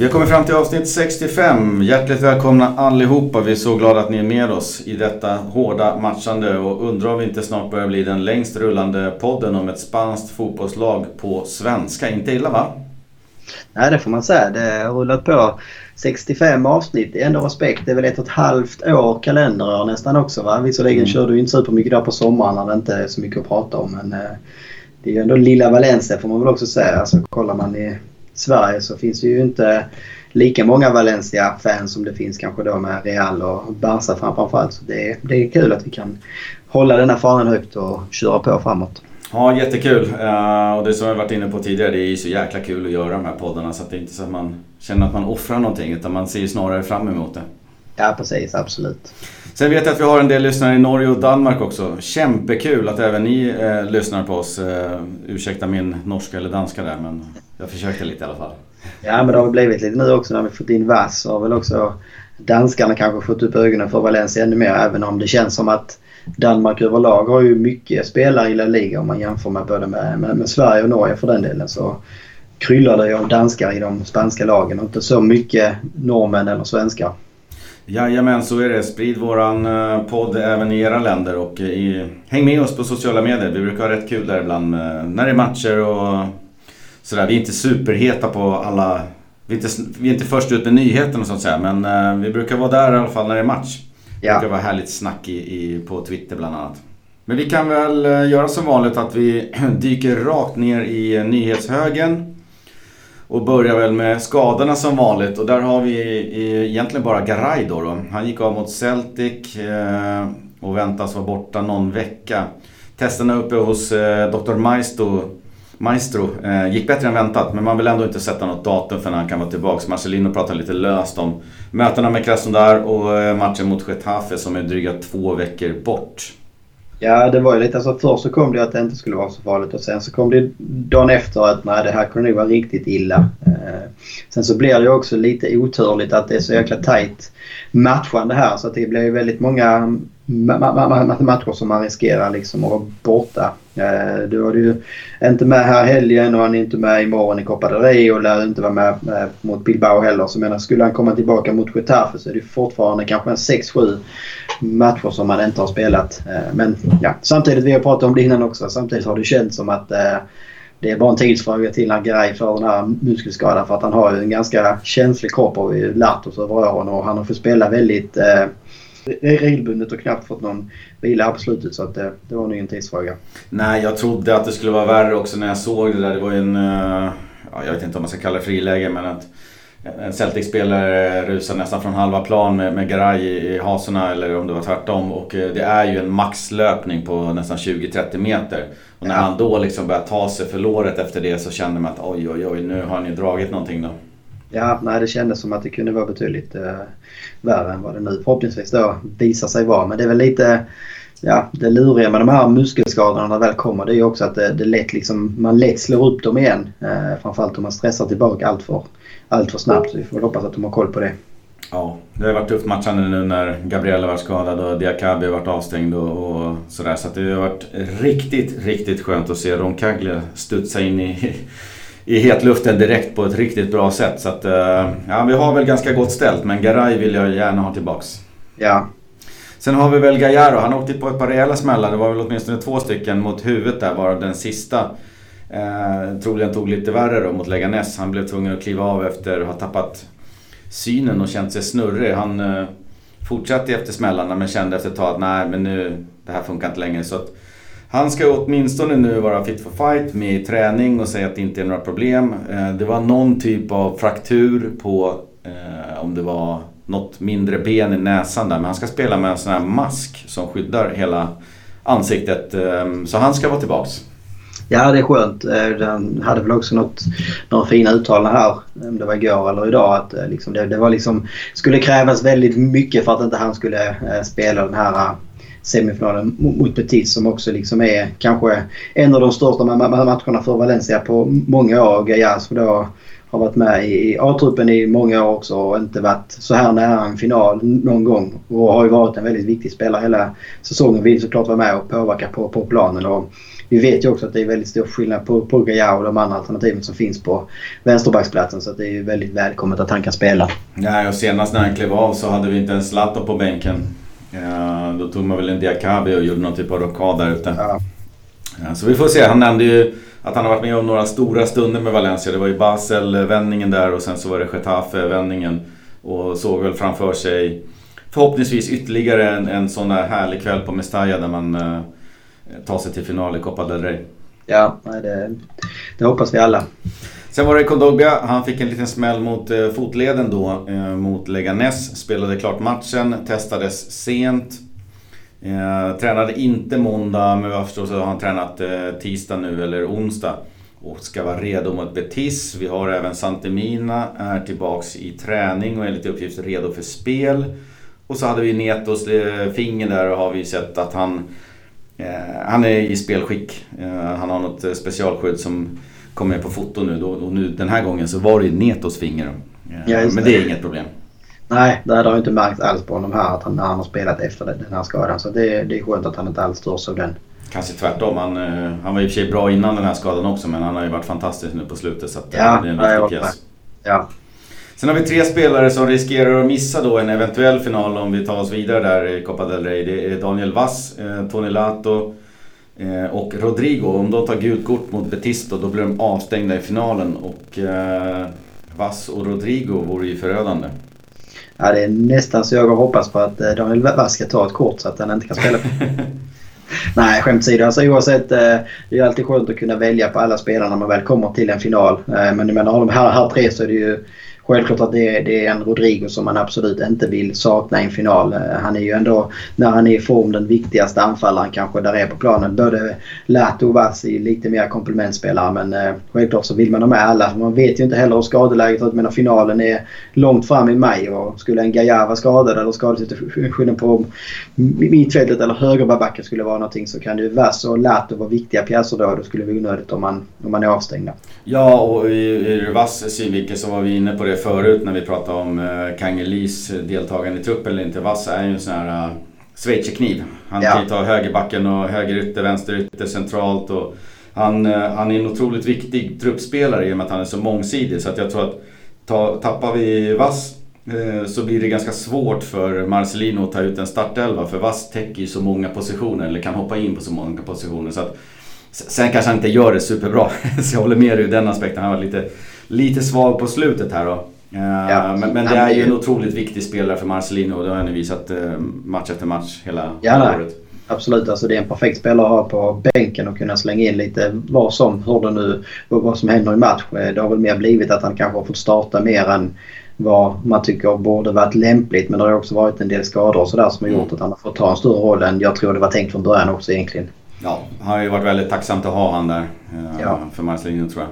Vi har kommit fram till avsnitt 65. Hjärtligt välkomna allihopa. Vi är så glada att ni är med oss i detta hårda matchande och undrar om vi inte snart börjar bli den längst rullande podden om ett spanskt fotbollslag på svenska. Inte illa va? Nej, det får man säga. Det har rullat på 65 avsnitt. Ändå respekt. Det är väl ett och ett halvt år kalenderår nästan också va? Visserligen mm. kör du inte supermycket där på sommaren när det inte är så mycket att prata om. Men eh, det är ju ändå lilla Valencia får man väl också säga. Alltså, kollar man i Sverige så finns det ju inte lika många Valencia-fans som det finns kanske då med Real och Barca framförallt. Så det, det är kul att vi kan hålla denna fanan högt och köra på framåt. Ja, jättekul. Uh, och det som jag varit inne på tidigare, det är ju så jäkla kul att göra de här poddarna. Så att det är inte så att man känner att man offrar någonting, utan man ser ju snarare fram emot det. Ja, precis. Absolut. Sen vet jag att vi har en del lyssnare i Norge och Danmark också. Kämpekul att även ni eh, lyssnar på oss. Eh, ursäkta min norska eller danska där, men jag försökte lite i alla fall. Ja, men det har blivit lite nu också när vi fått in Vass. Har väl också danskarna kanske fått upp ögonen för Valencia ännu mer. Även om det känns som att Danmark överlag har ju mycket spelare i La Liga om man jämför med både med, med, med Sverige och Norge för den delen. Så kryllar det ju av danskar i de spanska lagen och inte så mycket norrmän eller svenskar. Jajamän, så är det. Sprid våran eh, podd även i era länder och i, häng med oss på sociala medier. Vi brukar ha rätt kul där ibland när det är matcher och sådär. Vi är inte superheta på alla... Vi är inte, vi är inte först ut med nyheterna så att säga men uh, vi brukar vara där i alla fall när det är match. Det brukar vara härligt snack i, i, på Twitter bland annat. Men vi kan väl uh, göra som vanligt att vi dyker rakt ner i nyhetshögen. Och börjar väl med skadorna som vanligt och där har vi egentligen bara Garay då, då. Han gick av mot Celtic eh, och väntas vara borta någon vecka. Testerna uppe hos eh, Dr. Maisto Maestro eh, gick bättre än väntat men man vill ändå inte sätta något datum för när han kan vara tillbaka. Marcelino pratar lite löst om mötena med Krasnodar och eh, matchen mot Getafe som är dryga två veckor bort. Ja, det var ju lite alltså först så kom det att det inte skulle vara så farligt och sen så kom det dagen efter att nej det här kunde nog vara riktigt illa. Eh, sen så blir det ju också lite oturligt att det är så jäkla tajt matchande här så att det blir ju väldigt många matcher som man riskerar liksom att vara borta. Eh, du var ju inte med här helgen och han är inte med imorgon i Copa del Rey och lär inte vara med eh, mot Bilbao heller. Så menar, skulle han komma tillbaka mot Getafe så är det fortfarande kanske en 6-7 matcher som han inte har spelat. Eh, men ja, samtidigt, vi har pratat om det innan också, samtidigt har det känts som att det är bara en tidsfråga till när grej får den här muskelskadan för att han har ju en ganska känslig kropp har vi lärt oss över åren och han har fått spela väldigt eh, regelbundet och knappt fått någon vila här på slutet så att det, det var nog en tidsfråga. Nej, jag trodde att det skulle vara värre också när jag såg det där. Det var ju en, ja, jag vet inte om man ska kalla det friläge men att en Celtic-spelare rusar nästan från halva plan med, med Garay i, i hasorna eller om det var tvärtom. Och uh, det är ju en maxlöpning på nästan 20-30 meter. Och när ja. han då liksom börjar ta sig för låret efter det så kände man att oj oj oj nu har han ju dragit någonting då. Ja, nej det kändes som att det kunde vara betydligt uh, värre än vad det nu förhoppningsvis då visar sig vara. Men det är väl lite ja, det luriga med de här muskelskadorna när det väl kommer det är ju också att det, det lätt liksom, man lätt slår upp dem igen. Eh, framförallt om man stressar tillbaka allt för, allt för snabbt. Så vi får hoppas att de har koll på det. Ja, det har varit tufft matchande nu när Gabriella var skadad och Diakabi har varit avstängd och, och sådär. Så det har varit riktigt, riktigt skönt att se Roncaglia studsa in i i hetluften direkt på ett riktigt bra sätt. Så att, eh, ja, vi har väl ganska gott ställt men Garay vill jag gärna ha tillbaks. Ja. Sen har vi väl Gallardo. Han åkte på ett par rejäla smällar. Det var väl åtminstone två stycken mot huvudet där varav den sista eh, troligen tog lite värre då mot Leganes. Han blev tvungen att kliva av efter att ha tappat synen och känt sig snurrig. Han eh, fortsatte efter smällarna men kände efter ett tag att nej men nu, det här funkar inte längre. Så att, han ska åtminstone nu vara fit for fight med i träning och säga att det inte är några problem. Eh, det var någon typ av fraktur på, eh, om det var något mindre ben i näsan där. Men han ska spela med en sån här mask som skyddar hela ansiktet. Eh, så han ska vara tillbaks. Ja, det är skönt. Den hade väl också något, några fina uttalanden här, om det var igår eller idag, att liksom det, det var liksom, skulle krävas väldigt mycket för att inte han skulle spela den här semifinalen mot Betis som också liksom är kanske en av de största matcherna för Valencia på många år. Gallas som då har varit med i A-truppen i många år också och inte varit så här nära en final någon gång. Och har ju varit en väldigt viktig spelare hela säsongen. Vill såklart vara med och påverka på, på planen. Och vi vet ju också att det är väldigt stor skillnad på, på Gaia och de andra alternativen som finns på vänsterbacksplatsen. Så det är ju väldigt välkommet att han kan spela. Nej, och senast när han klev av så hade vi inte ens Zlatan på bänken. Ja, då tog man väl en Diakabi och gjorde någon typ av rockad där ute. Ja. Ja, så vi får se. Han nämnde ju att han har varit med om några stora stunder med Valencia. Det var ju Basel-vändningen där och sen så var det Getafe-vändningen. Och såg väl framför sig förhoppningsvis ytterligare en, en sån där härlig kväll på Mestalla där man eh, tar sig till final i Copa del Rey. Ja, det, det hoppas vi alla. Sen var det Kondogbia. Han fick en liten smäll mot eh, fotleden då eh, mot Leganes. Spelade klart matchen, testades sent. Eh, tränade inte måndag men vad jag förstår så har han tränat eh, tisdag nu eller onsdag. Och ska vara redo mot Betis. Vi har även Santemina är tillbaks i träning och enligt uppgift redo för spel. Och så hade vi Netos eh, finger där och har vi sett att han eh, han är i spelskick. Eh, han har något eh, specialskydd som kommer på foto nu. Och nu den här gången så var det Netos finger. Ja, men det är inget problem. Nej, det har inte märkts alls på honom här att han, han har spelat efter den här skadan. Så det, det är skönt att han inte alls störs av den. Kanske tvärtom. Han, eh, han var i och för sig bra innan den här skadan också men han har ju varit fantastisk nu på slutet. Så att, ja, det är en viktig pjäs. Ja. Sen har vi tre spelare som riskerar att missa då en eventuell final om vi tar oss vidare där i Copa del Rey. Det är Daniel Vass, eh, Tony Lato eh, och Rodrigo. Om de tar gult kort mot Betis då, blir de avstängda i finalen. Och Vass och Rodrigo vore ju förödande. Ja, det är nästan så jag har hoppats på att eh, Daniel Vass ska ta ett kort så att han inte kan spela. Nej, skämt åsido. Alltså, oavsett, eh, det är alltid skönt att kunna välja på alla spelare när man väl kommer till en final. Eh, men jag menar, av de här, här tre så är det ju självklart att det är, det är en Rodrigo som man absolut inte vill sakna i en final. Eh, han är ju ändå, när han är i form, den viktigaste anfallaren kanske där är på planen. Både Lato och Vassi lite mer komplementspelare men eh, självklart så vill man ha med alla. Man vet ju inte heller hur skadeläget är. Men finalen är långt fram i maj och skulle en Gaia vara skadad eller skadesituationen på mittfältet eller högerbacken skulle vara någonting så kan ju Vass och Lato vara viktiga pjäser då. Då skulle det vara onödigt om man, om man är avstängda. Ja och ur Vass synvinkel så var vi inne på det förut när vi pratade om eh, Kangelis deltagande i truppen eller inte. Vassa är ju en sån här uh, schweizerkniv. Han ja. kan ju ta högerbacken och högerytter, vänsterytter centralt. Och han, han är en otroligt viktig truppspelare i och med att han är så mångsidig. Så att jag tror att ta, tappar vi Vass så blir det ganska svårt för Marcelino att ta ut en startelva. För Vass täcker ju så många positioner, eller kan hoppa in på så många positioner. Så att, sen kanske han inte gör det superbra. så jag håller med dig ur den aspekten. Han var lite lite svag på slutet här då. Eh, ja, men, men, det är ju en otroligt viktig spelare för Marcelino och det har han visat eh, match efter match hela, ja, året. Absolut, alltså det är en perfekt spelare att ha på bänken och kunna slänga in lite vad som, hur det nu, vad som händer i match. Eh, det har väl mer blivit att han kanske har fått starta mer än vad man tycker borde varit lämpligt. Men det har också varit en del skador och sådär som har gjort mm. att han har fått ta en större roll än jag tror det var tänkt från början också egentligen. Ja, han har ju varit väldigt tacksamt att ha han där ja. för Marcelino tror jag.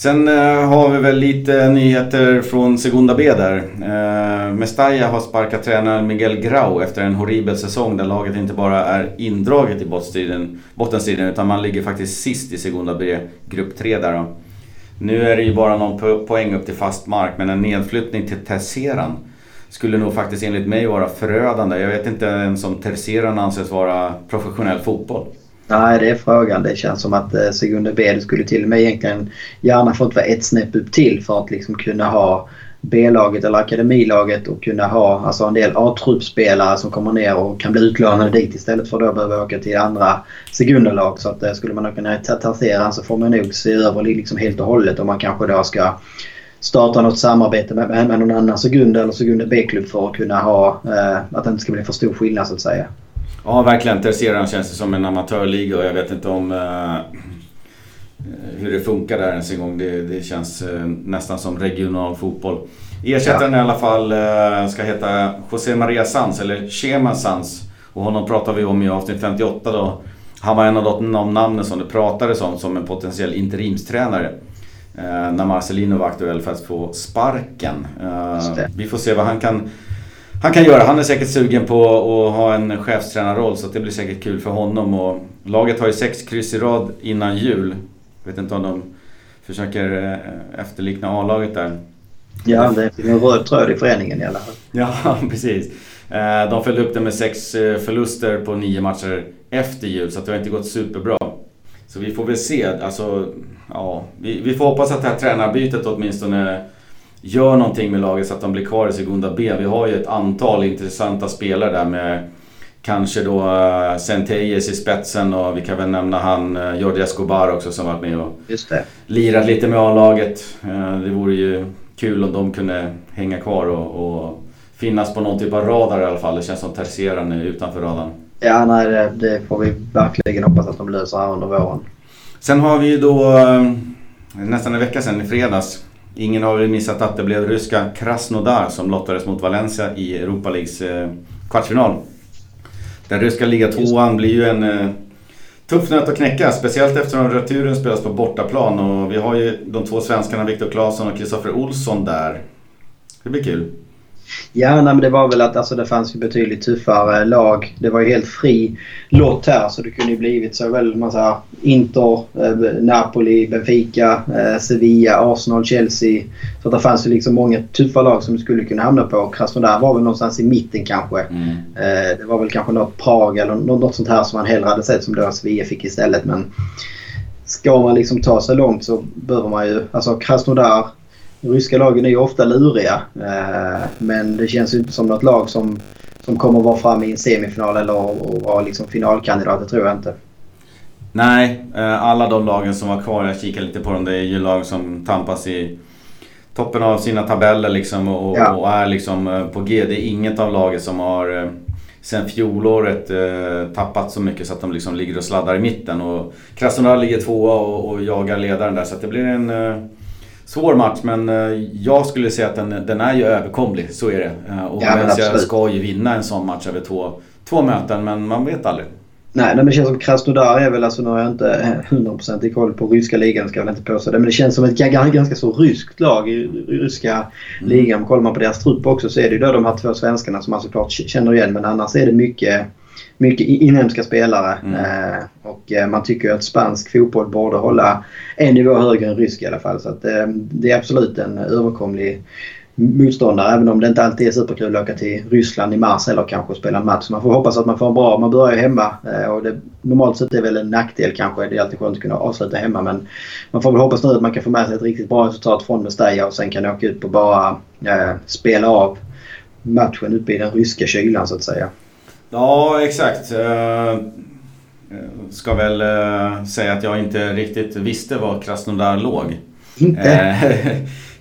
Sen eh, har vi väl lite nyheter från Segunda B där. Eh, Mestalla har sparkat tränaren Miguel Grau efter en horribel säsong där laget inte bara är indraget i bottenstriden, bottenstriden utan man ligger faktiskt sist i Segunda B, grupp 3 där då. Nu är det ju bara någon poäng upp till fast mark men en nedflyttning till Terceran skulle nog faktiskt enligt mig vara förödande. Jag vet inte ens om Terceran anses vara professionell fotboll. Nej, det är frågan. Det känns som att eh, Segunde B det skulle till och med egentligen gärna fått vara ett snäpp upp till för att liksom kunna ha B-laget eller akademilaget och kunna ha alltså en del A-truppspelare som kommer ner och kan bli utlånade dit istället för att då behöva åka till andra sekunderlag. Så att eh, skulle man kunna tassera så får man nog se över liksom helt och hållet om man kanske då ska starta något samarbete med, med, någon annan sekund eller Segunda B-klubb för att kunna ha eh, att det inte ska bli för stor skillnad så att säga. Ja, verkligen. Terceran känns det som en amatörliga och jag vet inte om uh, hur det funkar där ens en gång. Det, det känns uh, nästan som regional fotboll. Ersättaren ja. i alla fall uh, ska heta José Maria Sanz, eller Chema Sanz. Och honom pratar vi om i avsnitt 58 då. Han var en av de namnen som det pratades om som en potentiell interimstränare. när Marcelino var aktuell för att få sparken. vi får se vad han kan han kan göra. Han är säkert sugen på att ha en chefstränarroll så det blir säkert kul för honom. Och laget har ju sex kryss i rad innan jul. Jag vet inte om de försöker efterlikna A-laget där. Ja, det är en röd tråd i föreningen i alla fall. Ja, precis. De följde upp det med sex förluster på nio matcher efter jul, så det har inte gått superbra. Så vi får väl se. Alltså, ja, vi, vi får hoppas att det här tränarbytet åtminstone gör någonting med laget så att de blir kvar i Segunda B. Vi har ju ett antal intressanta spelare där med kanske då uh, Centeyes i spetsen och vi kan väl nämna han uh, Jordi Escobar också som varit med och lirat lite med A-laget. Uh, det vore ju kul om de kunde hänga kvar och, och, finnas på någon typ av radar i alla fall. Det känns som tertiären utanför radarn. Ja, nej, det, det, får vi verkligen hoppas att de löser här under våren. Sen har vi ju då eh, nästan en vecka sedan i fredags. Ingen har väl missat att det blev ryska Krasnodar som lottades mot Valencia i Europa Leagues eh, kvartsfinal. Den ryska ligatvåan blir ju en eh, tuff nöt att knäcka. Speciellt eftersom returen spelas på bortaplan och vi har ju de två svenskarna Viktor Claesson och Kristoffer Olsson där. Det blir kul. Ja, nej, men det var väl att alltså, det fanns ju betydligt tuffare lag. Det var ju helt fri lott här så det kunde ju blivit såväl massa Inter, eh, Napoli, Benfica, eh, Sevilla, Arsenal, Chelsea. Så det fanns ju liksom många tuffa lag som du skulle kunna hamna på. Krasnodar var väl någonstans i mitten kanske. Mm. Eh, det var väl kanske något Prag eller något sånt här som man hellre hade sett som då Sevilla fick istället. Men ska man liksom ta sig långt så behöver man ju... Alltså Krasnodar ryska lagen är ju ofta luriga. Eh, men det känns inte som något lag som, som kommer vara framme i en semifinal eller vara liksom finalkandidat. Det tror jag inte. Nej, eh, alla de lagen som var kvar, jag kikar lite på dem, det är ju lag som tampas i toppen av sina tabeller liksom och, ja. och är liksom eh, på G. Det är inget av lagen som har sen fjolåret tappat så mycket så att de liksom ligger och sladdar i mitten. Och Krasnodar ligger tvåa och, och jagar ledaren där så att det blir en svår match men eh, jag skulle säga att den, den är ju överkomlig. Så är det. Eh, och ja, Valencia ska ju vinna en sån match över två, två möten men man vet aldrig. Nej, men det känns som Krasnodar är väl, alltså nu har jag inte 100% i koll på ryska ligan ska jag väl inte påstå det. Men det känns som ett ganska så ryskt lag i ryska mm. ligan. Kollar man på deras trupp också så är det ju då de här två svenskarna som man såklart känner igen. Men annars är det mycket mycket inhemska spelare. Mm. Eh, och eh, man tycker att spansk fotboll borde hålla en nivå högre än rysk i alla fall. Så att, eh, det är absolut en överkomlig motståndare även om det inte alltid är superkul att åka till Ryssland i mars eller kanske spela en match. Man får hoppas att man får en bra... Man börjar hemma och det, normalt sett är det väl en nackdel kanske. Det är alltid skönt att kunna avsluta hemma men man får väl hoppas nu att man kan få med sig ett riktigt bra resultat från Mestalla och sen kan åka ut och bara eh, spela av matchen uppe i den ryska kylan så att säga. Ja, exakt. Uh, ska väl uh, säga att jag inte riktigt visste var Krasnodar låg.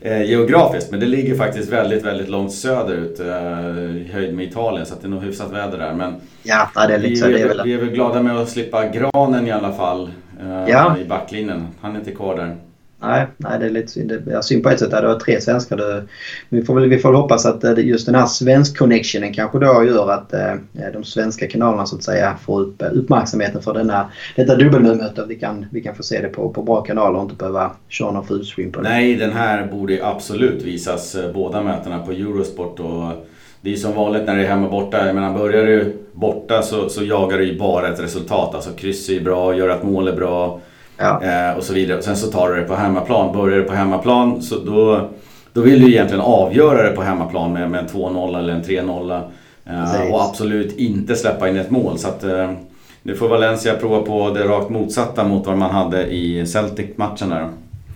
Geografiskt, men det ligger faktiskt väldigt, väldigt långt söderut i höjd med Italien så det är nog hyfsat väder där. Men ja, det är lite vi, är, väl... vi är väl glada med att slippa granen i alla fall ja. i backlinjen. Han är inte kvar där. Nej, nej, det är lite synd. Jag synd på ett sätt. Det var tre svenskar. Det, vi, får väl, vi får hoppas att eh, just den här svensk-connectionen kanske då gör att eh, eh, de svenska kanalerna så att säga får upp eh, uppmärksamheten för denna, detta dubbelmöte. Vi kan, vi kan få se det på, på bra kanaler och inte behöva köra någon fullstream på det. Nej, den här borde absolut visas båda mötena på Eurosport. Och det är som vanligt när det är hemma och borta. Jag menar, börjar du borta så, så jagar du ju bara ett resultat. Alltså kryss är bra, gör att mål är bra. Ja. Eh, och så vidare. Och sen så tar du det på hemmaplan. Börjar du på hemmaplan så då, då vill du egentligen avgöra det på hemmaplan med, med en 2-0 eller en 3-0. Eh, och absolut inte släppa in ett mål. Så att, eh, nu får Valencia prova på det rakt motsatta mot vad man hade i Celtic-matchen där.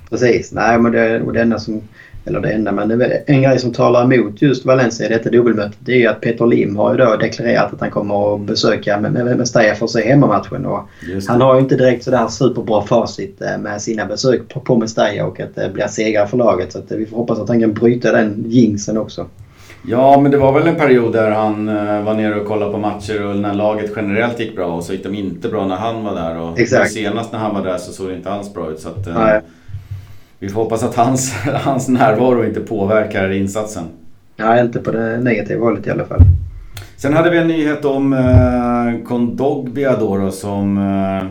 Precis. Nej, men det, och det enda som eller det enda, men det en grej som talar emot just Valencia i detta dubbelmöte det är ju att Peter Lim har ju då deklarerat att han kommer att besöka Mestalla för att se hemmamatchen. Och han har ju inte direkt sådär superbra facit eh, med sina besök på, på Mestalla och att det blir segrar för laget. Så eh, vi får hoppas att han kan bryta den jinxen också. Ja, men det var väl en period där han eh, var nere och kollade på matcher och när laget generellt gick bra och så gick de inte bra när han var där. Och Exakt. senast när han var där så såg det inte alls bra ut. Så att, Nej. Vi får hoppas att hans, hans närvaro inte påverkar insatsen. Nej, inte på det negativa hållet i alla fall. Sen hade vi en nyhet om eh, Kondogbia då, då som eh,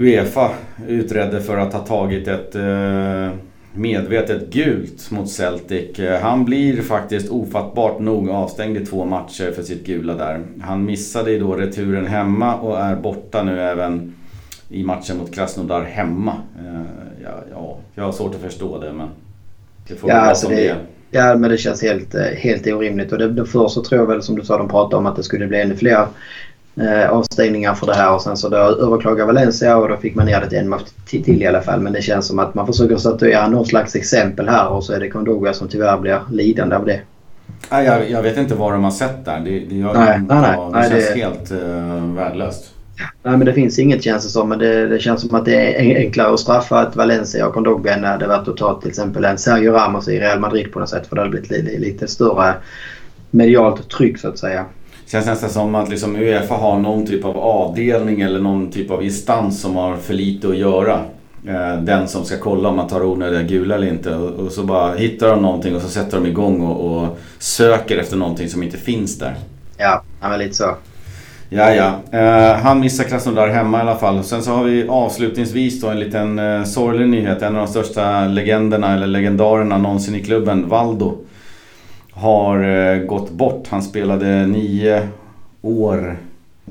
Uefa utredde för att ha tagit ett eh, medvetet gult mot Celtic. Eh, han blir faktiskt ofattbart nog avstängd i två matcher för sitt gula där. Han missade ju då returen hemma och är borta nu även i matchen mot Krasnodar hemma. Ja, ja, jag har svårt att förstå det men det får Ja, alltså det- det. Ja, men det känns helt, eh, helt orimligt. Och det, det först så tror jag väl som du sa, de pratade om att det skulle bli ännu fler eh, avstängningar för det här. Och sen så då överklagade Valencia och då fick man ner det till en match till, i alla fall. Men det känns som att man försöker statuera något slags exempel här och så är det Kondoga som tyvärr blir lidande av det. Nej, jag, jag vet inte vad de har sett där. Det, det, jag, Nej, nej, nej. det känns helt uh, värdelöst. Nej, men det finns inget känns det som. Men det, det känns som att det är en- enklare att straffa ett Valencia och Kondoga än det varit att ta till exempel en Sergio Ramos i Real Madrid på något sätt. För det hade blivit lite, lite större medialt tryck så att säga. Känns nästan som att liksom Uefa har någon typ av avdelning eller någon typ av instans som har för lite att göra. Eh, Den som ska kolla om man tar onödiga gula eller inte. Och så bara hittar de någonting och så sätter de igång och, och söker efter någonting som inte finns där. Ja, ja men lite så. Ja, ja. Eh, han missar Krasnodar hemma i alla fall. Sen så har vi avslutningsvis då en liten uh, sorglig nyhet. En av de största legenderna eller legendarerna någonsin i klubben, Valdo, har eh, gått bort. Han spelade nio år.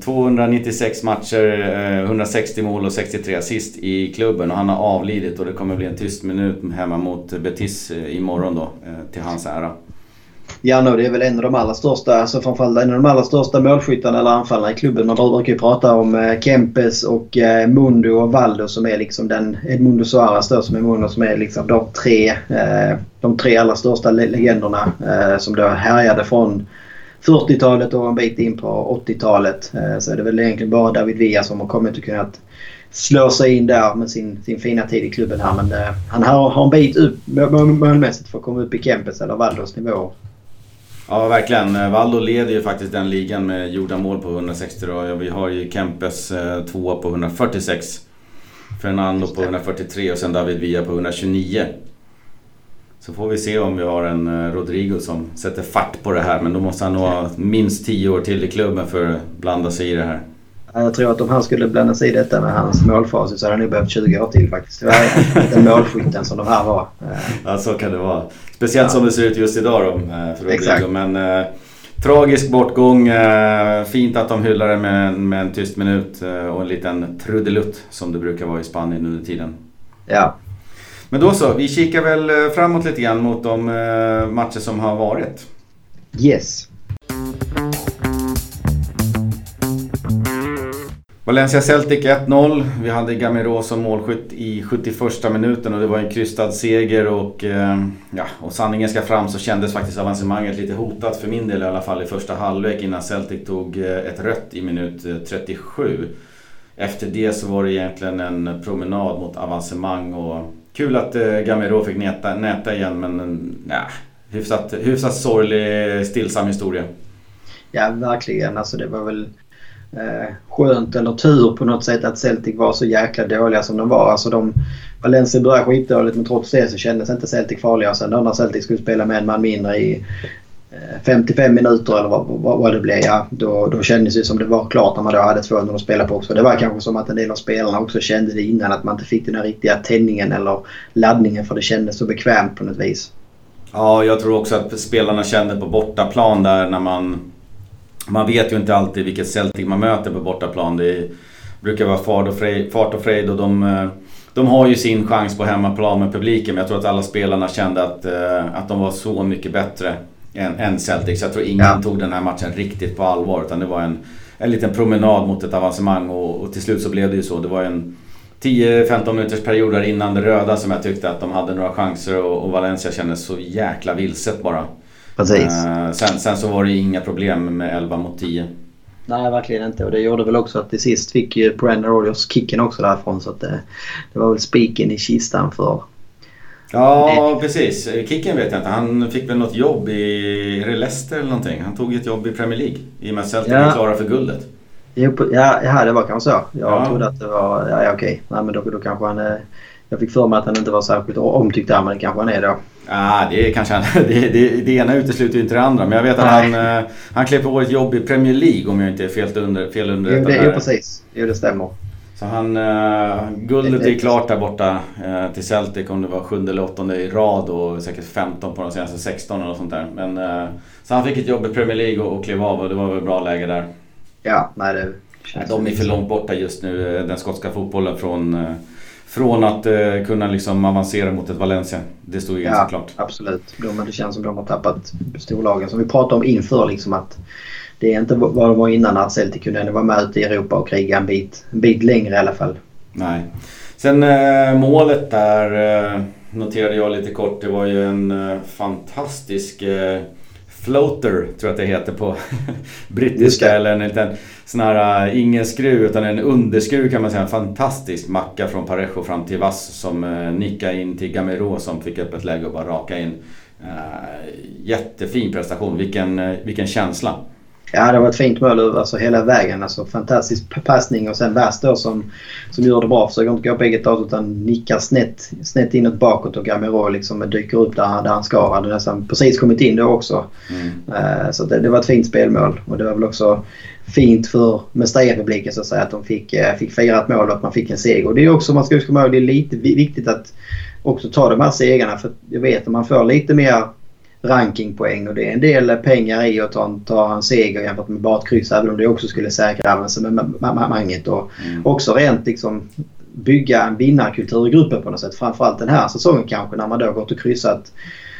296 matcher, eh, 160 mål och 63 assist i klubben och han har avlidit och det kommer bli en tyst minut hemma mot Betis eh, imorgon då till hans ära. Ja, det är väl en av de allra största, alltså framförallt en av de allra största målskyttarna eller anfallarna i klubben. Man brukar ju prata om eh, Kempes och eh, Mundo och Valdo som är liksom den, Edmundo Suarez då som är Mundo som är liksom de tre, eh, de tre allra största legenderna som då härjade från 40-talet och en bit in på 80-talet. Så är det väl egentligen bara David Villa som har kommit och kunnat slå sig in där med sin, sin fina tid i klubben här. Men han har, har en bit upp målmässigt för att komma upp i Kempes eller Valdos nivå. Ja, verkligen. Valdo leder ju faktiskt den ligan med gjorda mål på 160 och Vi har ju Kempes eh, tvåa på 146. Fernando på 143 och sen David Villa på 129. Så får vi se om vi har en eh, Rodrigo som sätter fart på det här. Men då måste han nog ha minst 10 år till i klubben för att blanda sig i det här. Ja, Jag tror att om han skulle blanda sig i detta med hans målfacit så hade han nog behövt 20 år till faktiskt. Det var den målskytten som de här var. Ja, så kan det vara. Speciellt Ja. som det ser ut just idag då, eh, för. Exakt. Men eh, tragisk bortgång. Eh, fint att de hyllar det med, med en tyst minut eh, och en liten trudelutt som det brukar vara i Spanien under tiden. Ja, Men då så, vi kikar väl framåt lite grann mot de matcher som har varit. yes. Valencia Celtic 1-0. Vi hade Gamero som målskytt i 71 minuten och det var en krystad seger och eh, ja, och sanningen ska fram så kändes faktiskt avancemanget lite hotat för min del i alla fall i första halvlek innan Celtic tog eh, ett rött i minut eh, 37. Efter det så var det egentligen en promenad mot avancemang och kul att Gamero fick näta, näta igen men nja, ja, hyfsat, hyfsat sorglig stillsam historia. Ja, verkligen. Alltså det var väl eh, skönt eller tur på något sätt att Celtic var så jäkla dåliga som de var. Alltså de, Valencia började skitdåligt men trots det så kändes inte Celtic farliga. Och sen då när Celtic skulle spela med en man mindre i eh, 55 minuter eller vad, vad, vad det blev. Ja, då, då kändes det som det var klart när man då hade 200 att spela på också. Det var kanske som att en del av spelarna också kände det innan att man inte fick den här riktiga tändningen eller laddningen för det kändes så bekvämt på något vis. Ja, jag tror också att spelarna kände på bortaplan där när man... Man vet ju inte alltid vilket Celtic man möter på bortaplan. Det brukar vara fart och fart och, frejd och de, eh, de har ju sin chans på hemmaplan med publiken. Men jag tror att alla spelarna kände att, eh, att de var så mycket bättre än, än Celtic. Så jag tror ingen Ja. tog den här matchen riktigt på allvar. Utan det var en, en liten promenad mot ett avancemang och, och till slut så blev det ju så. Det var en 10-15 minuters period där innan det röda som jag tyckte att de hade några chanser och, och Valencia kändes så jäkla vilset bara. Precis. Eh, sen, sen så var det inga problem med 11 mot 10. Nej, verkligen inte. Och det gjorde väl också att till sist fick ju Brandon Rogers kicken också därifrån. Så att det, det var väl spiken i kistan för... Ja, precis. Kicken vet jag inte. Han fick väl något jobb i Leicester eller någonting. Han tog ett jobb i Premier League. I och med att Celtic Ja. är klara för guldet. Jo, Ja, ja, det var kanske så. Jag Ja. trodde att det var... Ja, ja okej. Nej, men då, då kanske han... eh, Jag fick för mig att han inte var särskilt omtyckt där, men det kanske han är då. Ah, det är kanske det, det, det ena utesluter ju inte det andra. Men jag vet att Nej. han, eh, han klev på ett jobb i Premier League om jag inte är fel, under, fel Jo, underrättad. det, här. jo, precis. Jo, det stämmer. Så han, uh, guldet Det- är det- klart där borta eh, till Celtic om det var sjunde eller åttonde i rad och säkert 15 på de senaste 16 eller något sånt där. Men, eh, så han fick ett jobb i Premier League och, och klev av och det var väl bra läge där. Ja, nej det, De är för långt borta just nu, den skotska fotbollen från från att eh, kunna liksom avancera mot ett Valencia. Det står ju ganska ja, klart. Absolut. De, det känns som de har tappat storlagen. Som vi pratade om inför liksom att det är inte vad de var innan att Celtic kunde vara med ute i Europa och kriga en bit, en bit längre i alla fall. Nej. Sen eh, målet där eh, noterade jag lite kort. Det var ju en eh, fantastisk eh, floater, tror jag att det heter på brittiska. Eller en liten sån här, uh, ingen skruv utan en underskruv kan man säga. En fantastisk macka från Parejo fram till Vass som uh, nickade in till Gamero som fick upp ett läge och bara raka in. Uh, jättefin prestation, vilken, vilken känsla. Ja, det var ett fint mål alltså hela vägen. Alltså, fantastisk passning och sen Bass då som, som gör det bra. Försöker inte gå på eget håll utan nickar snett, snett inåt bakåt och Gamero liksom dyker upp där, där han ska. Han hade nästan precis kommit in då också. Mm. Uh, så det, det, var ett fint spelmål och det var väl också fint för Mestalla-publiken så att säga att de fick, uh, fick fira ett mål och att man fick en seger. Och det är också, man ska komma ihåg, det är lite viktigt att också ta de här segrarna för jag vet att man får lite mer rankingpoäng och det är en del pengar i att ta, ta en seger jämfört med bara ett kryss även om det också skulle säkra avancemanget och mm. också rent liksom bygga en vinnarkultur i gruppen på något sätt. Framförallt den här säsongen kanske när man då gått och kryssat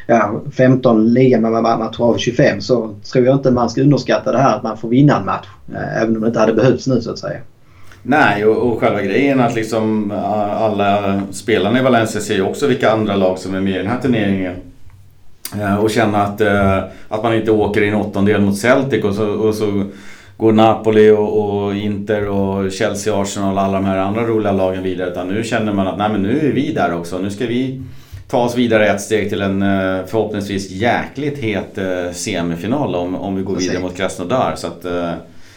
ja, 15 ligamatcher av 25 så tror jag inte man ska underskatta det här att man får vinna en match. Eh, även om det inte hade behövts nu så att säga. Nej, och, och själva grejen att liksom alla spelarna i Valencia ser ju också vilka andra lag som är med i den här turneringen. Eh, och känna att, eh, att man inte åker i en åttondel mot Celtic och så, och så går Napoli och, och, Inter och Chelsea, Arsenal och alla de här andra roliga lagen vidare. Utan nu känner man att nej, men nu är vi där också. Nu ska vi ta oss vidare ett steg till en eh, förhoppningsvis jäkligt het semifinal om, om vi går vidare mot Krasnodar. Så att,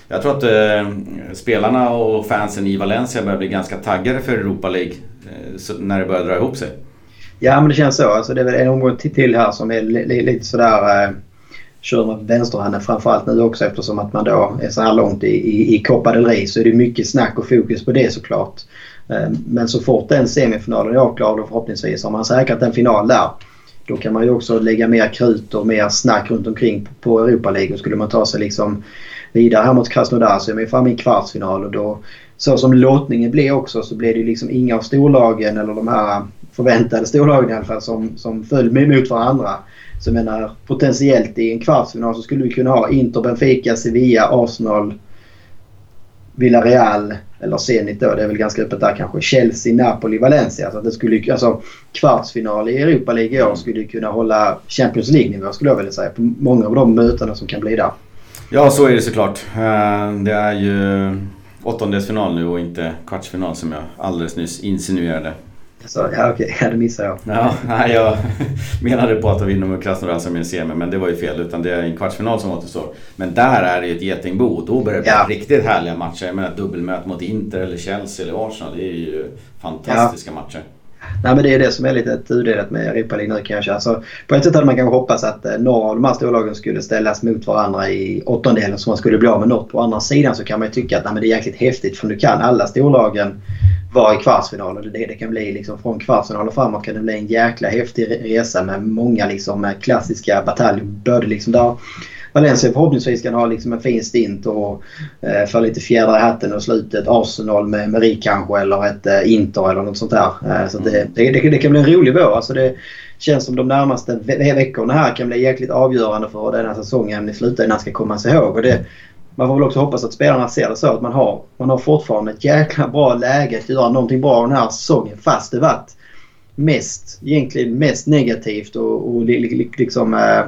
jag tror att spelarna och fansen i Valencia börjar bli ganska taggade för Europa League när det börjar dra ihop sig. Ja men det känns så. Alltså, det är väl en omgång till här som är lite sådär eh, kör med vänsterhanden framförallt nu också eftersom att man då är så här långt i, i, i Copa del Rey så är det mycket snack och fokus på det såklart. Eh, men så fort den semifinalen är avklarad och förhoppningsvis har man säkrat en final där då kan man ju också lägga mer krut och mer snack runt omkring på Europa League. Och skulle man ta sig liksom vidare här mot Krasnodar så är man ju framme i kvartsfinal och då så som lottningen blev också så blev det liksom inga av storlagen eller de här förväntade storlagen i alla fall som, som föll mot varandra. Så jag menar potentiellt i en kvartsfinal så skulle vi kunna ha Inter, Benfica, Sevilla, Arsenal, Villarreal eller Zenit då. Det är väl ganska öppet där kanske. Chelsea, Napoli, Valencia. Så det skulle, alltså, kvartsfinal i Europa League i år skulle kunna hålla Champions League-nivå skulle jag vilja säga. På många av de mötena som kan bli där. Ja, så är det såklart. Eh, det är ju åttondelsfinal nu och inte kvartsfinal som jag alldeles nyss insinuerade. Så, ja okej, ja, det missade jag. Ja, nej, jag menade på att de vinner mot Krasnodar som en semi, men det var ju fel. Utan det är en kvartsfinal som återstår. Men där är det ju ett getingbo då börjar det bli ja. riktigt härliga matcher. Jag menar dubbelmöte mot Inter eller Chelsea eller Arsenal. Det är ju fantastiska ja. matcher. Nej men det är det som är lite tudelat med Europa League nu kanske. Alltså, på ett sätt hade man kanske hoppats att eh, några av de här storlagen skulle ställas mot varandra i åttondelen så man skulle bli av med något. På andra sidan så kan man ju tycka att nej, men det är jäkligt häftigt för nu kan alla storlagen vara i kvartsfinal. Och det, det kan bli liksom från kvartsfinal och framåt kan det bli en jäkla häftig resa med många liksom eh, klassiska bataljer. Både liksom där Valencia förhoppningsvis kan ha liksom en fin stint och eh, få lite fjädrar i hatten och slutet. Arsenal med Marie kanske eller ett eh, Inter eller något sånt där. Eh, så det, det, det, det, kan bli en rolig vår. Alltså det känns som de närmaste ve veckorna här kan bli jäkligt avgörande för den här säsongen i slutändan ska komma sig ihåg. Och det, man får väl också hoppas att spelarna ser det så att man har, man har fortfarande ett jäkla bra läge att göra någonting bra den här säsongen fast det varit mest, egentligen mest negativt och, och liksom eh,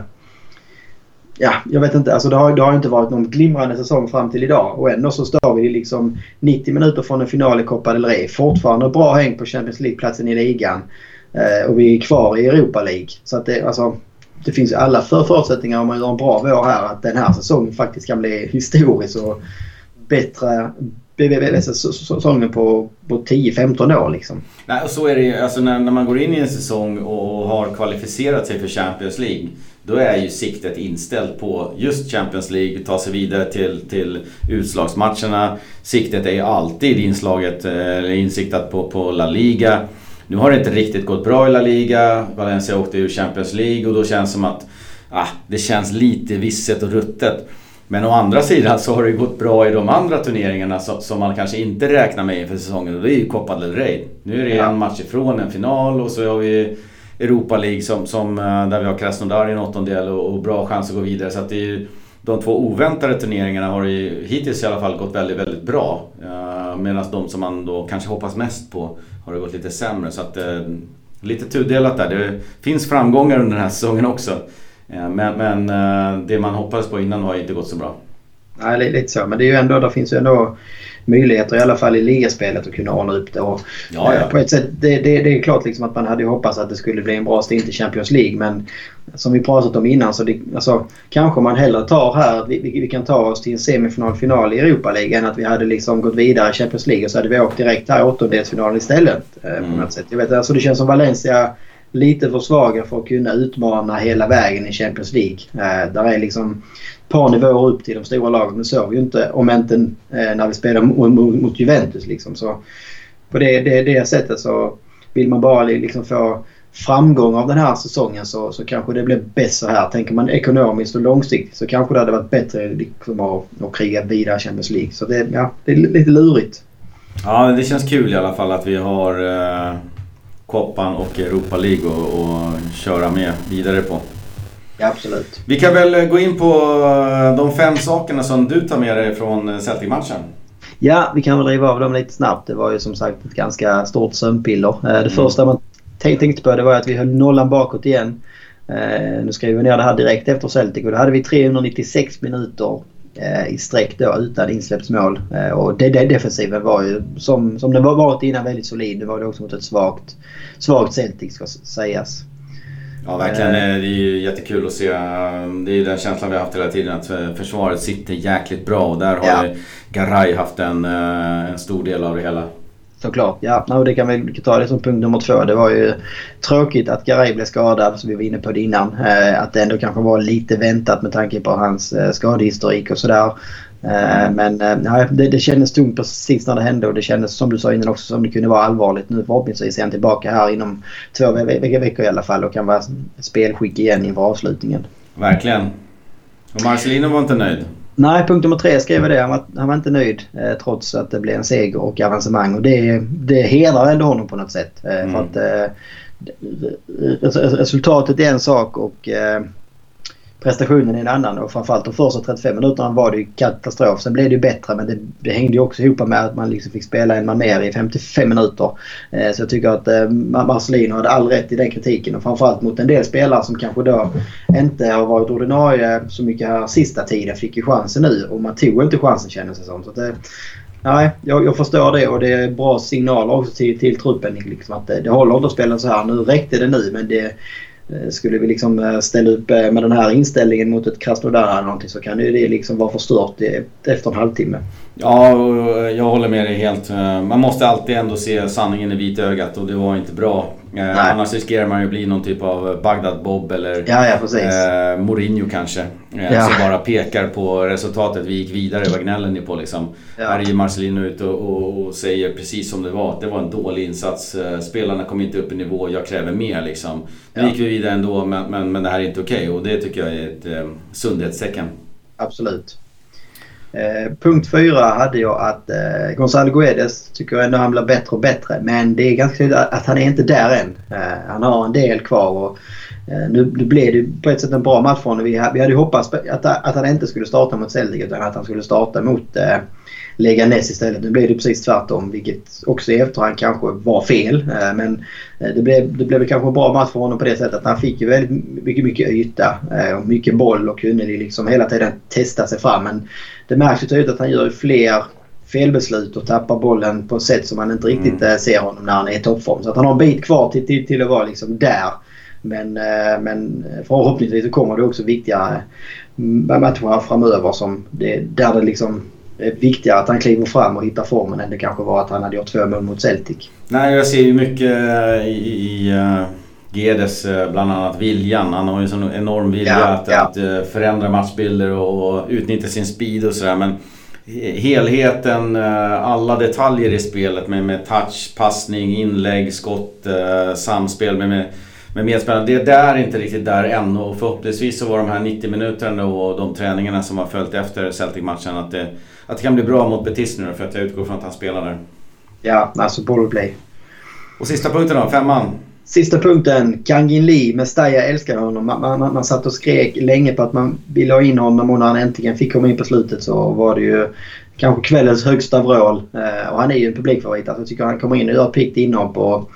ja, jag vet inte. Alltså det har, det har inte varit någon glimrande säsong fram till idag. Och ändå så står vi liksom 90 minuter från en final i Copa del Rey. Fortfarande bra häng på Champions League-platsen i ligan. Eh, och vi är kvar i Europa League. Så att det, alltså, det finns ju alla för förutsättningar om man gör en bra vår här att den här säsongen faktiskt kan bli historisk och bättre säsongen på, på 10-15 år liksom. Nej, och så är det ju. Alltså när, när man går in i en säsong och har kvalificerat sig för Champions League då är ju siktet inställt på just Champions League, ta sig vidare till, till utslagsmatcherna. Siktet är ju alltid inslaget, eller insiktat på, på La Liga. Nu har det inte riktigt gått bra i La Liga. Valencia åkte ur Champions League och då känns det som att ah, det känns lite visset och ruttet. Men å andra sidan så har det gått bra i de andra turneringarna som man kanske inte räknar med inför säsongen. Och det är ju Copa del Rey. Nu är det en match ifrån en final och så har vi Europa League som, som, eh, där vi har Krasnodar i en åttondel och, och bra chans att gå vidare. Så att det är ju, de två oväntade turneringarna har ju hittills i alla fall gått väldigt, väldigt bra. Eh, uh, Medan de som man då kanske hoppas mest på har det gått lite sämre. Så att uh, lite tudelat där. Det finns framgångar under den här säsongen också. Uh, men, men det man hoppades på innan har inte gått så bra. Nej, lite så. Men det är ju ändå, det finns ju ändå möjligheter i alla fall i ligaspelet att kunna ordna upp det. Och, ja, ja. Eh, på ett sätt, det, det, det, är klart liksom att man hade hoppats att det skulle bli en bra stint i Champions League. Men som vi pratat om innan så det, alltså, kanske man hellre tar här att vi, vi, vi, kan ta oss till en semifinal final i Europa League än att vi hade liksom gått vidare i Champions League och så hade vi åkt direkt här i åttondelsfinalen istället. Eh, mm. på något sätt. Jag vet, alltså, det känns som Valencia lite för svaga för att kunna utmana hela vägen i Champions League. Eh, där är liksom par nivåer upp till de stora lagen. Det såg vi ju inte om inte eh, när vi spelade mot, mot Juventus. Liksom. Så på det, det, det sättet så vill man bara liksom få framgång av den här säsongen så, så kanske det blir bäst så här. Tänker man ekonomiskt och långsiktigt så kanske det hade varit bättre liksom, att, att kriga vidare Champions League. Så det, ja, det är lite lurigt. Ja, det känns kul i alla fall att vi har eh, Koppan och Europa League att köra med vidare på. Ja, absolut. Vi kan väl gå in på eh, de fem sakerna som du tar med dig från eh, Celtic-matchen. Ja, vi kan väl riva av dem lite snabbt. Det var ju som sagt ett ganska stort sömnpiller. Eh, det mm. första man tänkte på det var att vi höll nollan bakåt igen. Nu skriver vi ner det här direkt efter Celtic och då hade vi 396 minuter i sträck då utan insläppsmål. Och det, det defensiven var ju som, som det var varit innan väldigt solid. Det var det också mot ett svagt, svagt Celtic ska sägas. Ja verkligen. Eh. Det är ju jättekul att se. Det är ju den känslan vi har haft hela tiden att försvaret sitter jäkligt bra och där har ja. Garay haft en, eh, en stor del av det hela. Såklart. Ja, no, det kan vi ta det som punkt nummer två. Det var ju tråkigt att Garay blev skadad, som vi var inne på det innan. Eh, att det ändå kanske var lite väntat med tanke på hans skadehistorik och sådär. Eh, men eh, det, det kändes tungt precis när det hände och det kändes som du sa innan också som det kunde vara allvarligt. Nu förhoppningsvis är han tillbaka här inom två ve veckor i alla fall och kan vara spelskick igen inför avslutningen. Verkligen. Och Marcelino var inte nöjd? Nej, punkt nummer tre skrev jag det. Han var, han var inte nöjd eh, trots att det blev en seger och avancemang. Och det, det hedrar ändå honom på något sätt. Eh, mm. För att eh, resultatet är en sak och eh, prestationen är en annan och framförallt de första 35 minuterna var det ju katastrof. Sen blev det ju bättre men det, det hängde ju också ihop med att man liksom fick spela en man mer i 55 minuter. Eh, så jag tycker att eh, Marcelino hade all rätt i den kritiken och framförallt mot en del spelare som kanske då inte har varit ordinarie så mycket här sista tiden fick ju chansen nu och man tog inte chansen kändes det som. Så det, eh, Nej, jag, jag, förstår det och det är bra signaler också till, till truppen. Liksom att det, det håller inte att spela så här. Nu räckte det nu men det, Eh, skulle vi liksom eh, ställa upp eh, med den här inställningen mot ett Krasnodar eller någonting så kan ju det liksom vara förstört efter en halvtimme. Ja, jag håller med dig helt. Man måste alltid ändå se sanningen i vitögat och det var inte bra. Nej. Annars riskerar man ju att bli någon typ av Bagdad-Bob eller ja, ja, eh, Mourinho kanske. Eh, ja. Som bara pekar på resultatet. Vi gick vidare, vad gnäller ni på liksom? Här är ju Marcelino ute och, och, och, säger precis som det var. Det var en dålig insats. Spelarna kom inte upp i nivå, jag kräver mer liksom. Nu gick vi vidare ändå men, men, men det här är inte okej okay, och det tycker jag är ett eh, sundhetstecken. Absolut. Eh, punkt fyra hade jag att eh, Gonzalo Guedes tycker jag ändå han blir bättre och bättre. Men det är ganska tydligt att han är inte där än. Eh, han har en del kvar. Och, eh, nu, nu blev det på ett sätt en bra match för honom. Vi, vi hade hoppats att, att han inte skulle starta mot Celtic utan att han skulle starta mot eh, eh, Leganes istället. Nu blev det precis tvärtom vilket också i efterhand kanske var fel. Eh, men eh, det blev, det blev kanske en bra match för honom på det sättet att han fick ju väldigt mycket, mycket yta eh, och mycket boll och kunde liksom hela tiden testa sig fram. Men det märks ju tydligt att han gör fler felbeslut och tappar bollen på ett sätt som man inte riktigt mm. ser honom när han är i toppform. Så att han har en bit kvar till, till, till att vara liksom där. Men, men förhoppningsvis så kommer det också viktiga matcher framöver som det, där det liksom viktigare att han kliver fram och hittar formen än det kanske var att han hade gjort två mål mot Celtic. Nej, jag ser ju mycket eh, i, i uh, Gedes uh, bland annat viljan. Han har ju en sån enorm vilja ja, att, ja. att uh, förändra matchbilder och, och utnyttja sin speed och sådär. Men helheten, alla detaljer i spelet med, med touch, passning, inlägg, skott, samspel med, med med medspelarna. Det, det är inte riktigt där än och förhoppningsvis så var de här 90 minuterna och de träningarna som har följt efter Celtic-matchen att det, att det kan bli bra mot Betis nu för att jag utgår från att han spelar där. Ja, alltså bollplay. Och sista punkten då, femman. Sista punkten, Kangin Lee. Mestalla älskar honom. Man, man, man satt och skrek länge på att man ville ha in honom och när han äntligen fick komma in på slutet så var det ju kanske kvällens högsta vrål. Eh, och han är ju en publikfavorit. Alltså, jag tycker han kommer in och gör ett piggt inhopp och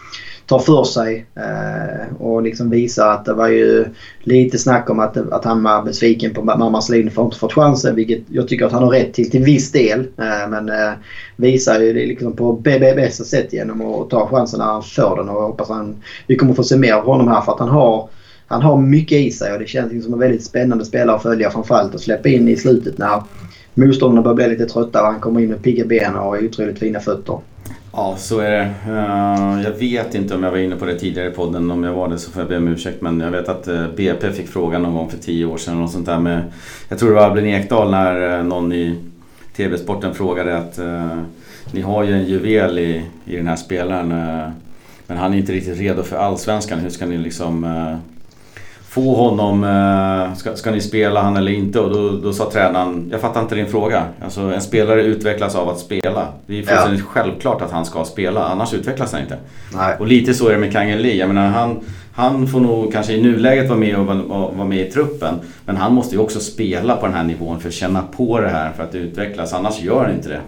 tar för sig eh, och liksom visar att det var ju lite snack om att, att han var besviken på mammas linje för att inte fått chansen. Vilket jag tycker att han har rätt till till viss del. Eh, men eh, visar ju det liksom på bästa sätt genom att ta chansen när han får den och jag hoppas han vi kommer få se mer av honom här för att han har han har mycket i sig och det känns liksom som en väldigt spännande spelare att följa framförallt och släppa in i slutet när motståndarna börjar bli lite trötta och han kommer in med pigga ben och otroligt fina fötter. Ja, så är det. Eh, jag vet inte om jag var inne på det tidigare i podden. Om jag var det så får jag be om ursäkt. Men jag vet att eh, BP fick frågan någon gång för tio år sedan. Och sånt där med, jag tror det var Albin Ekdal när eh, någon i TV-sporten frågade att ni har ju en juvel i, i den här spelaren. men han är inte riktigt redo för Allsvenskan. Hur ska ni liksom få honom, eh, ska, ska ni spela han eller inte? Och då, då sa tränaren, jag fattar inte din fråga. Alltså en spelare utvecklas av att spela. Det är fullständigt ja. självklart att han ska spela, annars utvecklas han inte. Nej. Och lite så är det med Kangin Lee. Jag menar, han, han får nog kanske i nuläget vara med och vara, med i truppen. Men han måste ju också spela på den här nivån för att känna på det här för att utvecklas. Annars gör han inte det.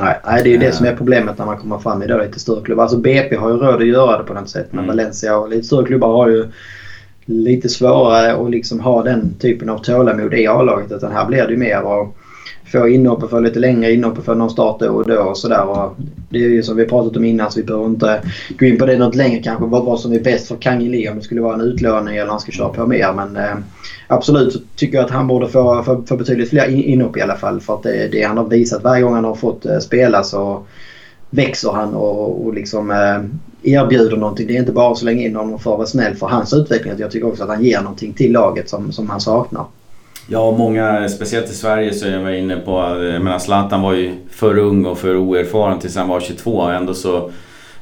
Nej, nej, det är ju det eh. som är problemet när man kommer fram i då lite större klubbar. Alltså BP har ju råd att göra det på något sätt. Men mm. Valencia och lite större klubbar har ju lite svårare att liksom ha den typen av tålamod i A-laget. Utan här blir det mer att få inhopp och få lite längre inhopp och få någon start då och då och sådär. Det är ju som vi pratat om innan så vi behöver inte gå in på det något längre kanske. Vad, vad som är bäst för Kang Lee om det skulle vara en utlåning eller han ska köra på mer. Men eh, absolut så tycker jag att han borde få, få, få betydligt fler inhopp i alla fall. För att det, det han har visat varje gång han har fått eh, spela så växer han och, och liksom eh, erbjuder någonting. Det är inte bara att slänga in honom för att vara snäll för hans utveckling. Jag tycker också att han ger någonting till laget som, som han saknar. Ja, många, speciellt i Sverige så är jag inne på, jag menar Zlatan var ju för ung och för oerfaren tills han var 22. Ändå så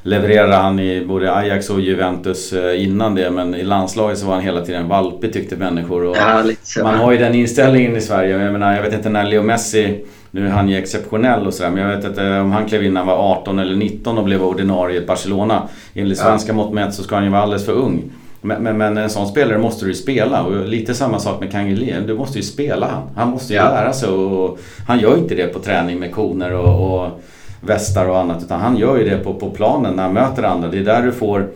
levererade han i både Ajax och Juventus eh, innan det men i landslaget så var han hela tiden valpig tyckte människor. Och ja, man har ju den inställningen i Sverige. Jag menar, jag vet inte när Leo Messi nu är han ju exceptionell och sådär men jag vet inte om han klev in när han var 18 eller 19 och blev ordinarie i Barcelona. Enligt svenska ja. mått mätt så ska han ju vara alldeles för ung. Men, men, men, en sån spelare måste du ju spela och lite samma sak med Kangeli. Du måste ju spela han. Han måste ju ja. lära sig och, han gör inte det på träning med koner och, och västar och annat utan han gör ju det på, på planen när han möter andra. Det är där du får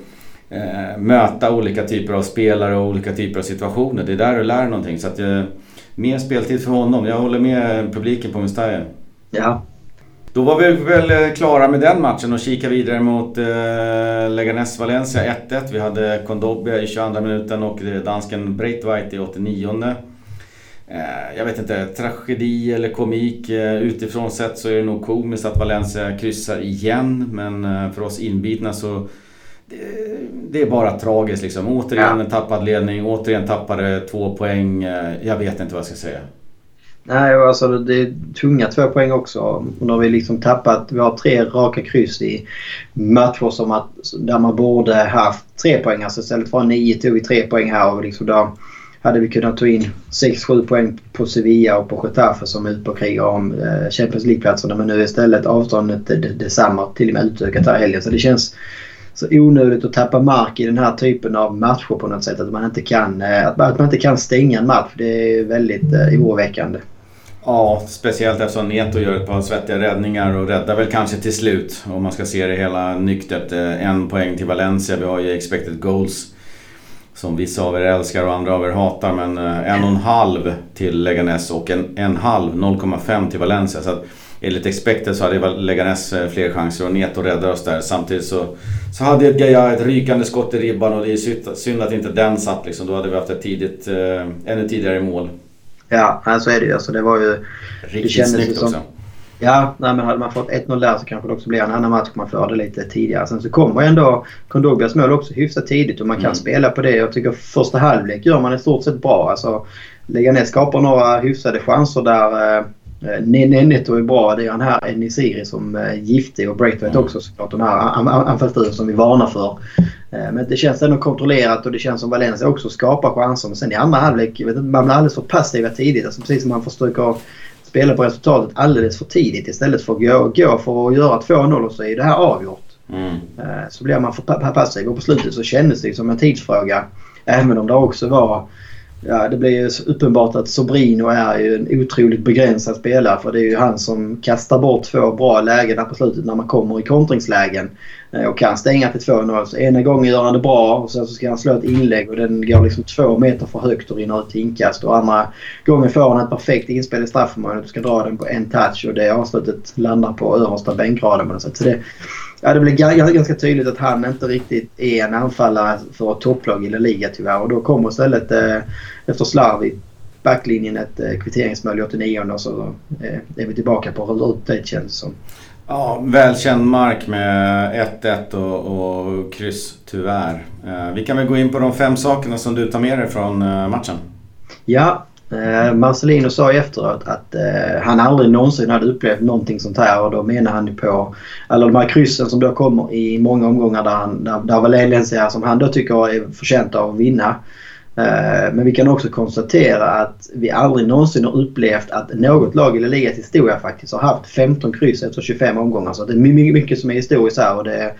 eh, möta olika typer av spelare och olika typer av situationer. Det är där du lär dig någonting. Så att, eh, mer speltid för honom. Jag håller med publiken på Mustaya. Ja. Då var vi väl eh, klara med den matchen och kika vidare mot eh, Leganes Valencia 1-1. Vi hade Kondobia i 22 minuten och dansken Breitveit i 89. Eh, jag vet inte, tragedi eller komik. Eh, utifrån sett så är det nog komiskt att Valencia kryssar igen. Men eh, för oss inbitna så det är bara tragiskt liksom. Återigen en tappad ledning, återigen tappade två poäng. Jag vet inte vad jag ska säga. Nej, alltså det är tunga två poäng också. Och nu har vi liksom tappat, vi har tre raka kryss i matcher som att, där man borde haft tre poäng. Alltså istället för nio tog vi tre poäng här och liksom där hade vi kunnat ta in 6-7 poäng på Sevilla och på Getafe som är ute på krig om eh, Champions League-platserna. Men nu är istället avståndet detsamma, till och med utökat här helgen. Så det känns så onödigt att tappa mark i den här typen av matcher på något sätt. Att man inte kan, eh, att man inte kan stänga en match. Det är väldigt eh, oroväckande. Ja, speciellt eftersom Neto gör ett par svettiga räddningar och räddar väl kanske till slut. Om man ska se det hela nyktert. Eh, en poäng till Valencia. Vi har ju expected goals som vissa av er älskar och andra av er hatar. Men eh, en och en halv till Leganes och en, en halv, 0,5 till Valencia. Så att enligt expected så hade Leganes eh, fler chanser och Neto räddade oss där. Samtidigt så, så hade Gaia ett rykande skott i ribban och det är synd att inte den satt liksom. Då hade vi haft ett tidigt, eh, ännu tidigare mål. Ja, så är det ju. Alltså, det var ju... Riktigt det snyggt som, också. Ja, nej, men hade man fått 1-0 där så kanske det också blir en annan match om man får det lite tidigare. Sen så kommer ändå Kondobias mål också hyfsat tidigt och man kan mm. spela på det. Jag tycker första halvlek gör man i stort sett bra. Alltså, Leganes skapar några hyfsade chanser där. Eh, Nenneto är bra. Det är han här Enisiri som är giftig och Braithwaite mm. också såklart. De här anfallsduon som vi varnar för. Eh, men det känns ändå kontrollerat och det känns som Valencia också skapar chanser. Men sen i andra halvlek, vet inte, man blir alldeles för passiva tidigt. Alltså precis som man försöker spela på resultatet alldeles för tidigt istället för att gå, gå för att göra 2-0 och så är det här avgjort. Mm. Så blir man för passiv och på slutet så kändes det som en tidsfråga. Även om det också var Ja, det blir ju uppenbart att Sobrino är ju en otroligt begränsad spelare för det är ju han som kastar bort två bra lägen där på slutet när man kommer i kontringslägen eh, och kan stänga till 2-0. Så ena gången gör han det bra och sen så ska han slå ett inlägg och den går liksom två meter för högt och rinner ut till inkast. Och andra gången får han ett perfekt inspel i straffområdet och ska dra den på en touch och det avslutet landar på översta bänkraden på något sätt. Så det, ja, det blir ganska tydligt att han inte riktigt är en anfallare för ett topplag i La Liga tyvärr. Och då kommer istället eh, efter slarv i backlinjen ett eh, kvitteringsmål i 89 och så eh, är vi tillbaka på hur det känns som. Ja, välkänd mark med 1-1 och, och kryss tyvärr. Eh, vi kan väl gå in på de fem sakerna som du tar med dig från eh, matchen. Ja, Eh, Marcelino sa ju efteråt att eh, han aldrig någonsin hade upplevt någonting sånt här och då menar han på alla de här kryssen som då kommer i många omgångar där, han, där, där Valencia som han då tycker är förtjänt av att vinna. Eh, men vi kan också konstatera att vi aldrig någonsin har upplevt att något lag i La Ligas historia faktiskt har haft 15 kryss efter 25 omgångar. Så det är mycket som är historiskt här och det är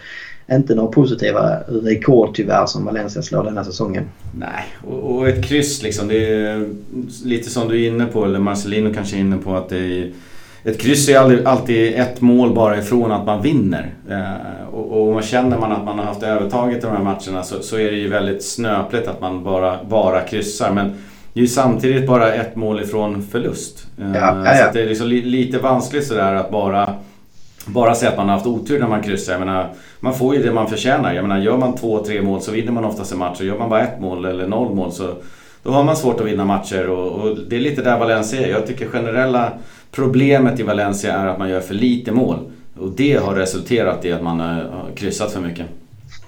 inte några positiva rekord tyvärr som Valencia slår denna säsongen. Nej, och, och ett kryss liksom. Det är lite som du är inne på, eller Marcelino kanske är inne på att det är ett kryss är aldrig, alltid ett mål bara ifrån att man vinner. Eh, och, och man känner man att man har haft övertaget i de här matcherna så, så är det ju väldigt snöpligt att man bara, bara kryssar. Men det är ju samtidigt bara ett mål ifrån förlust. Eh, ja, ja, ja. Så det är liksom li, lite vanskligt sådär att bara bara säga att man har haft otur när man kryssar. Jag menar, man får ju det man förtjänar. Jag menar, gör man två, tre mål så vinner man oftast en match. Och gör man bara ett mål eller noll mål så då har man svårt att vinna matcher. Och, och det är lite där Valencia är. Jag tycker generella problemet i Valencia är att man gör för lite mål. Och det har resulterat i att man har kryssat för mycket.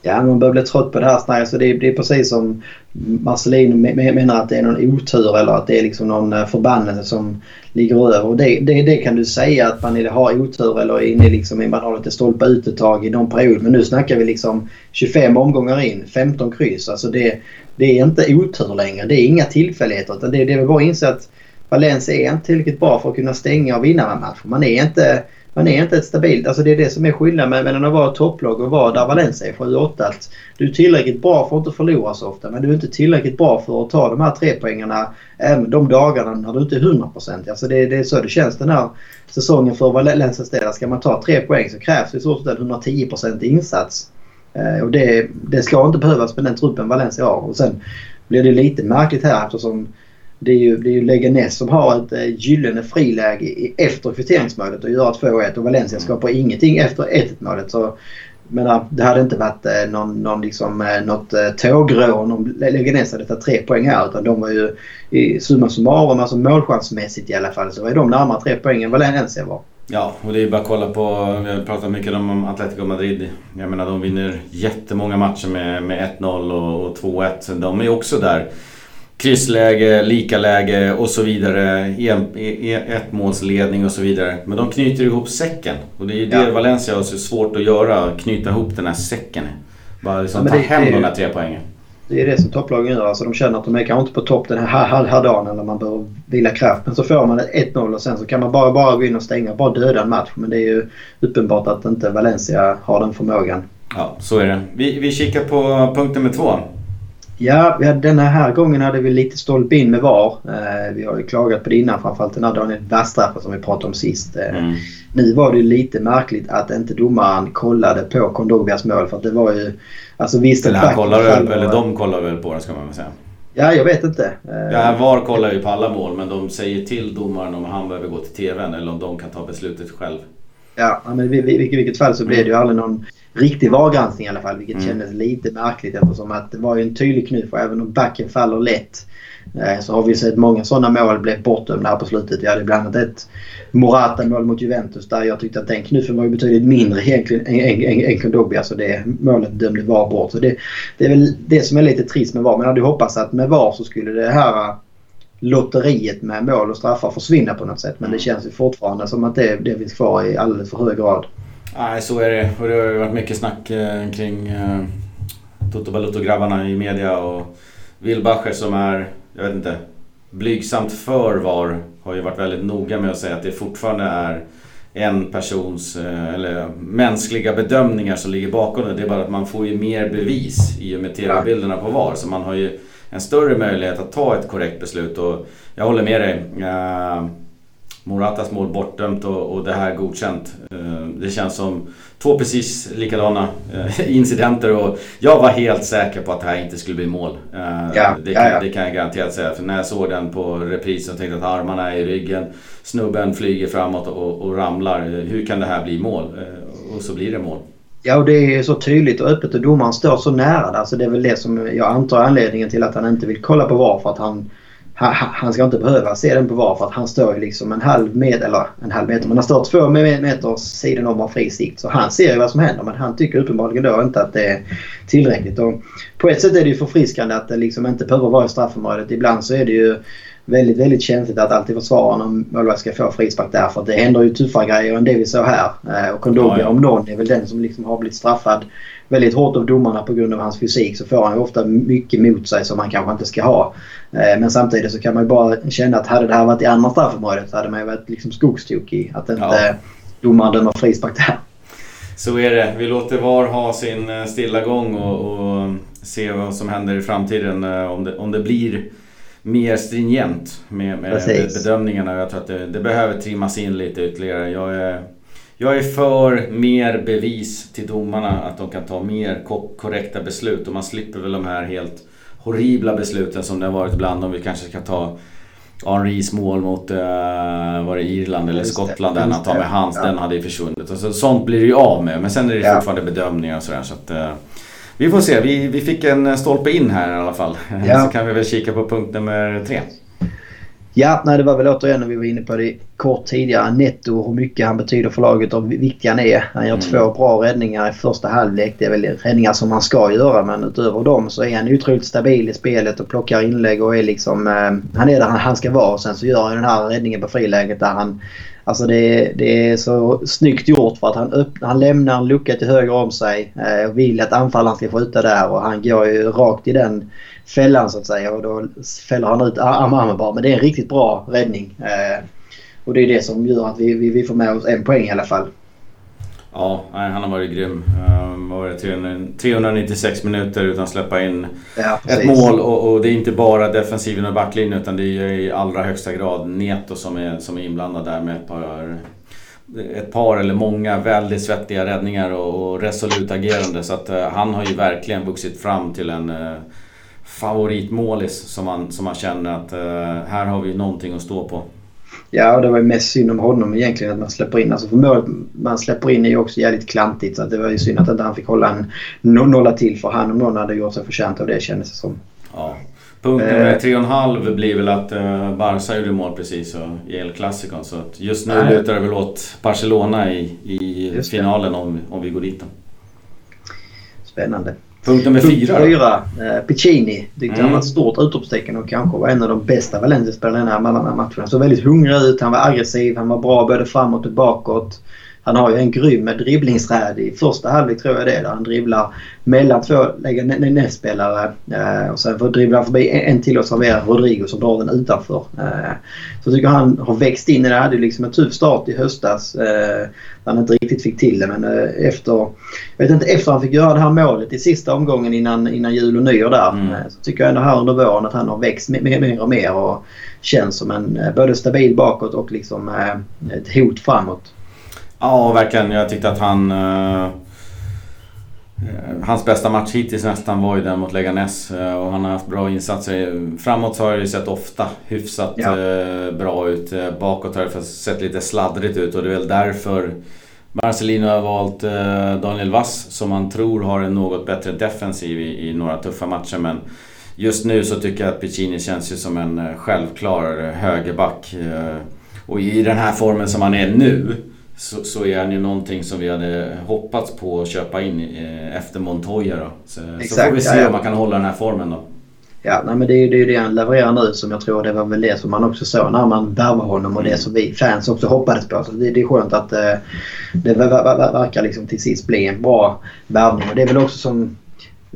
Ja, man börjar bli trött på det här snacket. Så det, är, det är precis som Marcelin menar att det är någon otur eller att det är liksom någon eh, förbannelse som ligger över. Och det, det, det kan du säga att man har otur eller inne liksom, man har lite stolpa ut ett tag i någon period. Men nu snackar vi liksom 25 omgångar in, 15 kryss. Alltså det, det är inte otur längre. Det är inga tillfälligheter. Utan det, det är bara att inse att Valencia är inte tillräckligt bra för att kunna stänga och vinna en match. Man är inte man är inte ett stabilt... Alltså det är det som är skillnaden mellan att vara topplag och vara där Valencia är 7-8. Att du är tillräckligt bra för att inte förlora så ofta men du är inte tillräckligt bra för att ta de här tre poängarna även de dagarna när du inte är 100%. Alltså det, det är så det känns den här säsongen för Valencias del. Ska man ta tre poäng så krävs det i stort sett en 110% insats. Eh, och det, det ska inte behövas med den truppen Valencia har. Och sen blir det lite märkligt här eftersom det är ju, det är ju Leganes som har ett eh, gyllene friläge efter kvitteringsmålet och göra 2-1 och Valencia skapar ingenting efter 1-1 målet. Så menar, det hade inte varit eh, någon, någon liksom, eh, något eh, tågrån om Leganes hade tagit tre poäng här utan de var ju i summa summarum, alltså målchansmässigt i alla fall, så var de närmare tre poäng än Valencia var. Ja, och det är bara att kolla på, vi har pratat mycket om Atletico Madrid. Jag menar de vinner jättemånga matcher med, med 1-0 och, och 2-1. De är också där kryssläge, likaläge och så vidare. En, ettmålsledning och så vidare. Men de knyter ihop säcken. Och det är ju det ja. Valencia har så svårt att göra. Knyta ihop den här säcken. Bara liksom ja, ta hem de här tre poängen. Det är det som topplagen gör. Alltså de känner att de är kanske inte på topp den här, här, här dagen när man behöver vila kraft. Men så får man ett 1-0 och sen så kan man bara, bara gå in och stänga. Bara döda en match. Men det är ju uppenbart att inte Valencia har den förmågan. Ja, så är det. Vi, vi kikar på punkt nummer två. Ja, denna här gången hade vi lite stolpe in med VAR. Eh, vi har ju klagat på det innan, framförallt den här Daniel Wastraffen som vi pratade om sist. Eh, mm. Nu var det ju lite märkligt att inte domaren kollade på Kondobias mål för att det var ju... Alltså visst... Eller, han kollar väl, eller de kollar väl på det ska man väl säga. Ja, jag vet inte. Eh, ja, VAR kollar ju på alla mål men de säger till domaren om han behöver gå till TVn eller om de kan ta beslutet själv. Ja, men i vilket fall så blev det ju aldrig någon riktig VAR-granskning i alla fall. Vilket mm. kändes lite märkligt eftersom att det var ju en tydlig knuff och även om backen faller lätt eh, så har vi sett många sådana mål bli bortdömda här på slutet. Vi hade bland annat ett Morata-mål mot Juventus där jag tyckte att den knuffen var ju betydligt mindre egentligen än Kondogbia. Så det målet dömde VAR bort. Så det, det är väl det som är lite trist med VAR. Men jag hade hoppats att med VAR så skulle det här lotteriet med mål och straffar försvinna på något sätt. Men det mm. känns ju fortfarande som att det, det finns kvar i alldeles för hög grad. Nej, så är det. Och det har ju varit mycket snack eh, kring eh, Toto Balutto-grabbarna i media och Wilbacher som är, jag vet inte, blygsamt för VAR har ju varit väldigt noga med att säga att det fortfarande är en persons eh, eller mänskliga bedömningar som ligger bakom det. Det är bara att man får ju mer bevis i och med TV-bilderna på VAR. Så man har ju en större möjlighet att ta ett korrekt beslut. Och jag håller med dig. Uh, Moratas mål bortdömt och, och det här godkänt. Uh, det känns som två precis likadana uh, incidenter och jag var helt säker på att det här inte skulle bli mål. Ja, det, kan, ja, ja. det kan jag garanterat säga. För när jag såg den på reprisen och tänkte att armarna är i ryggen. Snubben flyger framåt och, och ramlar. Hur kan det här bli mål? och så blir det mål. Ja, och det är så tydligt och öppet och domaren står så nära där. Så det är väl det som jag antar anledningen till att han inte vill kolla på VAR. För att han, han, han ska inte behöva se den på VAR för att han står ju liksom en halv meter, eller en halv meter, men han står två meter sidan om av fri sikt. Så han ser ju vad som händer men han tycker uppenbarligen då inte att det är tillräckligt. Och på ett sätt är det ju förfriskande att det liksom inte behöver vara i straffområdet. Ibland så är det ju väldigt, väldigt känsligt att alltid försvara när målvakt ska få frispark där. För det händer ju tuffare grejer än det vi såg här. Eh, och Kondogbia ja, ja. om någon är väl den som liksom har blivit straffad väldigt hårt av domarna på grund av hans fysik. Så får han ju ofta mycket mot sig som han kanske inte ska ha. Eh, men samtidigt så kan man ju bara känna att hade det här varit i andra straffområdet så hade man ju varit liksom skogstokig. Att inte ja. domaren dömer frispark där. Så är det. Vi låter VAR ha sin eh, stilla gång och, och se vad som händer i framtiden. Om det, om det blir mer stringent med, med bedömningarna. Jag tror att det, det, behöver trimmas in lite ytterligare. Jag är, jag är för mer bevis till domarna att de kan ta mer korrekta beslut och man slipper väl de här helt horribla besluten som det har varit ibland om vi kanske ska ta Henris mål mot uh, var det Irland eller Skottland där han tar med hands, ja. den hade ju försvunnit. Alltså, sånt blir det ju av med men sen är det ja. fortfarande bedömningar och sådär. Så att, uh, vi får se. Vi, vi fick en stolpe in här i alla fall. Ja. Så kan vi väl kika på punkt nummer tre. Ja, nej, det var väl återigen när vi var inne på det kort tidigare. Netto, hur mycket han betyder för laget och hur viktig han är. Han gör mm. två bra räddningar i första halvlek. Det är väl räddningar som man ska göra men utöver dem så är han otroligt stabil i spelet och plockar inlägg och är liksom... Eh, han är där han ska vara och sen så gör han den här räddningen på friläget där han Alltså det, det är så snyggt gjort för att han, öppnar, han lämnar en lucka till höger om sig eh, och vill att anfallaren ska skjuta där och han går ju rakt i den fällan så att säga och då fäller han ut armarna bara. Men det är en riktigt bra räddning. Eh, och det är det som gör att vi, vi, vi får med oss en poäng i alla fall. Ja, han har varit grym. Um, var det 396 minuter utan att släppa in ja, ett mål. Och, och, det är inte bara defensiven och backlinjen utan det är i allra högsta grad Neto som är, som är inblandad där med ett par, ett par eller många väldigt svettiga räddningar och, och resolut agerande. Så att uh, han har ju verkligen vuxit fram till en uh, favoritmålis som man, som man känner att uh, här har vi någonting att stå på. Ja, och det var ju mest synd om honom egentligen att man släpper in. Alltså för målet man släpper in är ju också jävligt klantigt. Så det var ju synd att inte han fick hålla en nolla till för han om någon hade gjort sig förtjänt av det kändes det som. Ja. Punkt nummer eh, tre och en halv blir väl att uh, Barca gjorde mål precis och, i El Clasico. Så att just nu nej. lutar det väl åt Barcelona i, i finalen om, om vi går dit. Då. Spännande. Punkt nummer fyra. fyra eh, Piccini. Tyckte mm. han var ett stort utropstecken och kanske var en av de bästa Valencia-spelarna i den här matchen. Han såg väldigt hungrig ut, han var aggressiv, han var bra både framåt och bakåt. Han har ju en grym dribblingsräd i första halvlek tror jag det är. Där han dribblar mellan två nästspelare. Eh, och sen får dribbla förbi en till och servera Rodrigo som drar den utanför. Eh, så tycker han har växt in i det. Han hade liksom en tuff start i höstas. Eh, han inte riktigt fick till det men eh, efter, jag vet inte, efter han fick göra det här målet i sista omgången innan, innan jul och nyår där. Mm. Eh, så tycker jag ändå här under våren att han har växt mer, mer och mer och känns som en både stabil bakåt och liksom ett hot framåt. Ja, verkligen. Jag tyckte att han... Uh, hans bästa match hittills nästan var ju den mot Leganes uh, och han har haft bra insatser. Framåt har det ju sett ofta hyfsat ja. uh, bra ut. bakåt har det sett lite sladdrigt ut och det är väl därför Marcelino har valt Daniel Vass som man tror har en något bättre defensiv i, i några tuffa matcher. Men just nu så tycker jag att Piccini känns ju som en självklar högerback. Och i den här formen som han är nu så, så är han ju någonting som vi hade hoppats på att köpa in eh, efter Montoya då. Så, Exakt, så får vi se ja, ja. om man kan hålla den här formen då. Ja, nej, men det är ju det, han levererar nu som jag tror det var väl det som man också såg när man värvade honom och det som vi fans också hoppades på. Så det, det är skönt att eh, det verkar liksom till sist bli en bra värvning. Och det är väl också som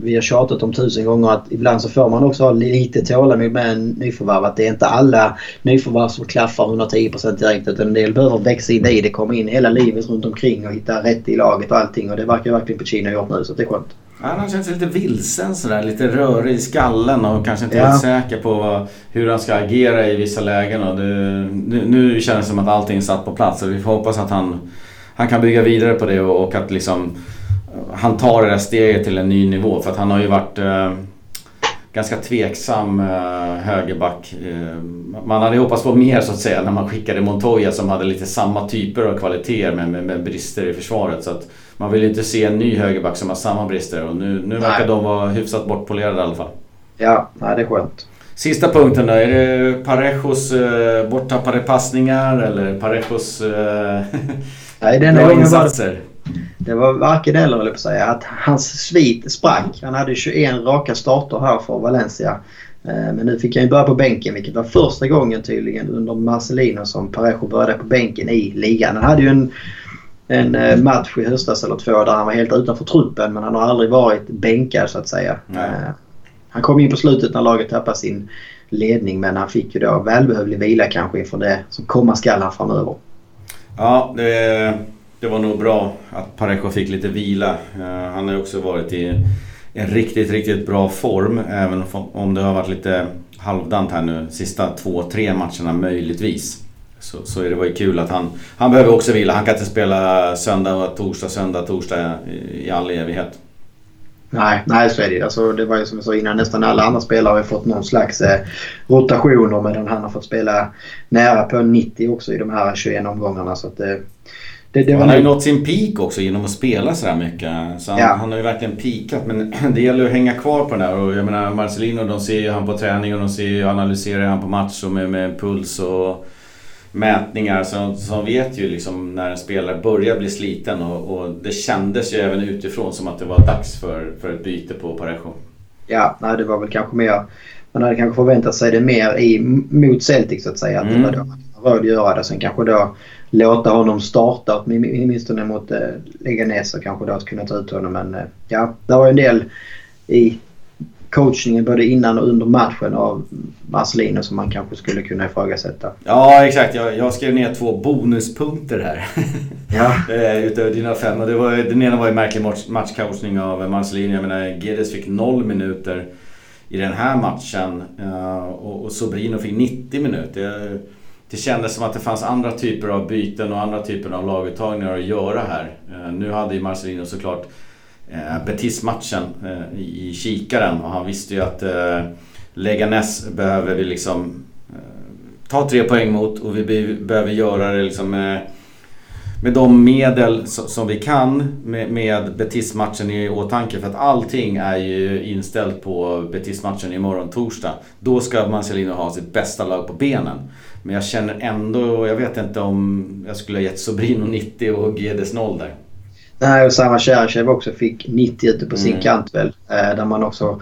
vi har tjatat om tusen gånger att ibland så får man också ha lite tålamod med en nyförvärv. Att det är inte alla nyförvärv som klaffar 110% direkt utan en del behöver växa in i det, komma in hela livet runt omkring och hitta rätt i laget och allting. Och det verkar verkligen Pacino ha gjort nu så det är skönt. Ja, han känns lite vilsen sådär, lite rörig i skallen och kanske inte ja. helt säker på hur han ska agera i vissa lägen. Och det, nu, nu känns det som att allting är satt på plats och vi får hoppas att han, han kan bygga vidare på det och, och att liksom han tar det där steget till en ny nivå. För att han har ju varit eh, ganska tveksam eh, högerback. Eh, man hade hoppats på mer så att säga när man skickade Montoya som hade lite samma typer av kvaliteter med, med, med brister i försvaret. Så att man vill inte se en ny högerback som har samma brister och nu, nu verkar de vara hyfsat bortpolerade i alla fall. Ja, nej, det är skönt. Sista punkten då, är det Parejos eh, borttappade passningar eller Parejos eh, nej, den bra insatser? Det var varken eller höll på att säga. Att hans svit sprack. Han hade 21 raka starter här för Valencia. Eh, men nu fick han ju börja på bänken vilket var första gången tydligen under Marcelino som Parejo började på bänken i ligan. Han hade ju en, en eh, match i höstas eller två där han var helt utanför truppen men han har aldrig varit bänkad så att säga. Nej. Eh, han kom in på slutet när laget tappade sin ledning men han fick ju då välbehövlig vila kanske inför det som komma skall här framöver. Ja, det det var nog bra att Parejo fick lite vila. Eh, han har ju också varit i en riktigt, riktigt bra form. Även om det har varit lite halvdant här nu sista två, tre matcherna möjligtvis. Så, så är det var ju kul att han... Han behöver också vila. Han kan inte spela söndag, torsdag, söndag, torsdag i, i all evighet. Nej, nej så är det alltså, Det var ju som jag sa innan, nästan alla andra spelare har fått någon slags eh, rotationer medan han har fått spela nära på 90 också i de här 21 omgångarna. Så att, eh, det, det han har ju nått sin peak också genom att spela sådär mycket. Så han, ja. han har ju verkligen peakat. Men det gäller att hänga kvar på det där. Och jag menar Marcelino, de ser ju han på träning och de ser ju, analyserar han på match och med, med puls och mätningar. Så, så de vet ju liksom när en spelare börjar bli sliten. Och, och, det kändes ju även utifrån som att det var dags för, för ett byte på Parejo. Ja, nej, det var väl kanske mer... Man hade kanske förväntat sig det mer i, mot Celtic så att säga. Att mm. det var då man göra det. Sen kanske då låta honom starta åtminstone mot eh, Leganes och kanske då att kunna ta ut honom. Men eh, ja, det var en del i coachningen både innan och under matchen av Marcelino som man kanske skulle kunna ifrågasätta. Ja exakt, jag, jag skrev ner två bonuspunkter här. Ja. Eh, utöver dina fem. Och det var, den ena var ju märklig matchcoachning av Marcelino. Jag menar Gedes fick noll minuter i den här matchen och, och Sobrino fick 90 minuter det kändes som att det fanns andra typer av byten och andra typer av laguttagningar att göra här. Eh, nu hade ju Marcelino såklart eh, Betis-matchen eh, i kikaren och han visste ju att Leganes behöver vi liksom ta tre poäng mot och vi behöver göra det liksom med, med de medel som vi kan med Betis-matchen i åtanke. För att allting är ju inställt på Betis-matchen imorgon torsdag. Då ska Marcelino ha sitt bästa lag på benen. Men jag känner ändå, jag vet inte om jag skulle ha gett Sobrino 90 och Gedes 0 där. Nej, och samma Cherchev också fick 90 ute på sin mm. kant väl. Eh, där man också,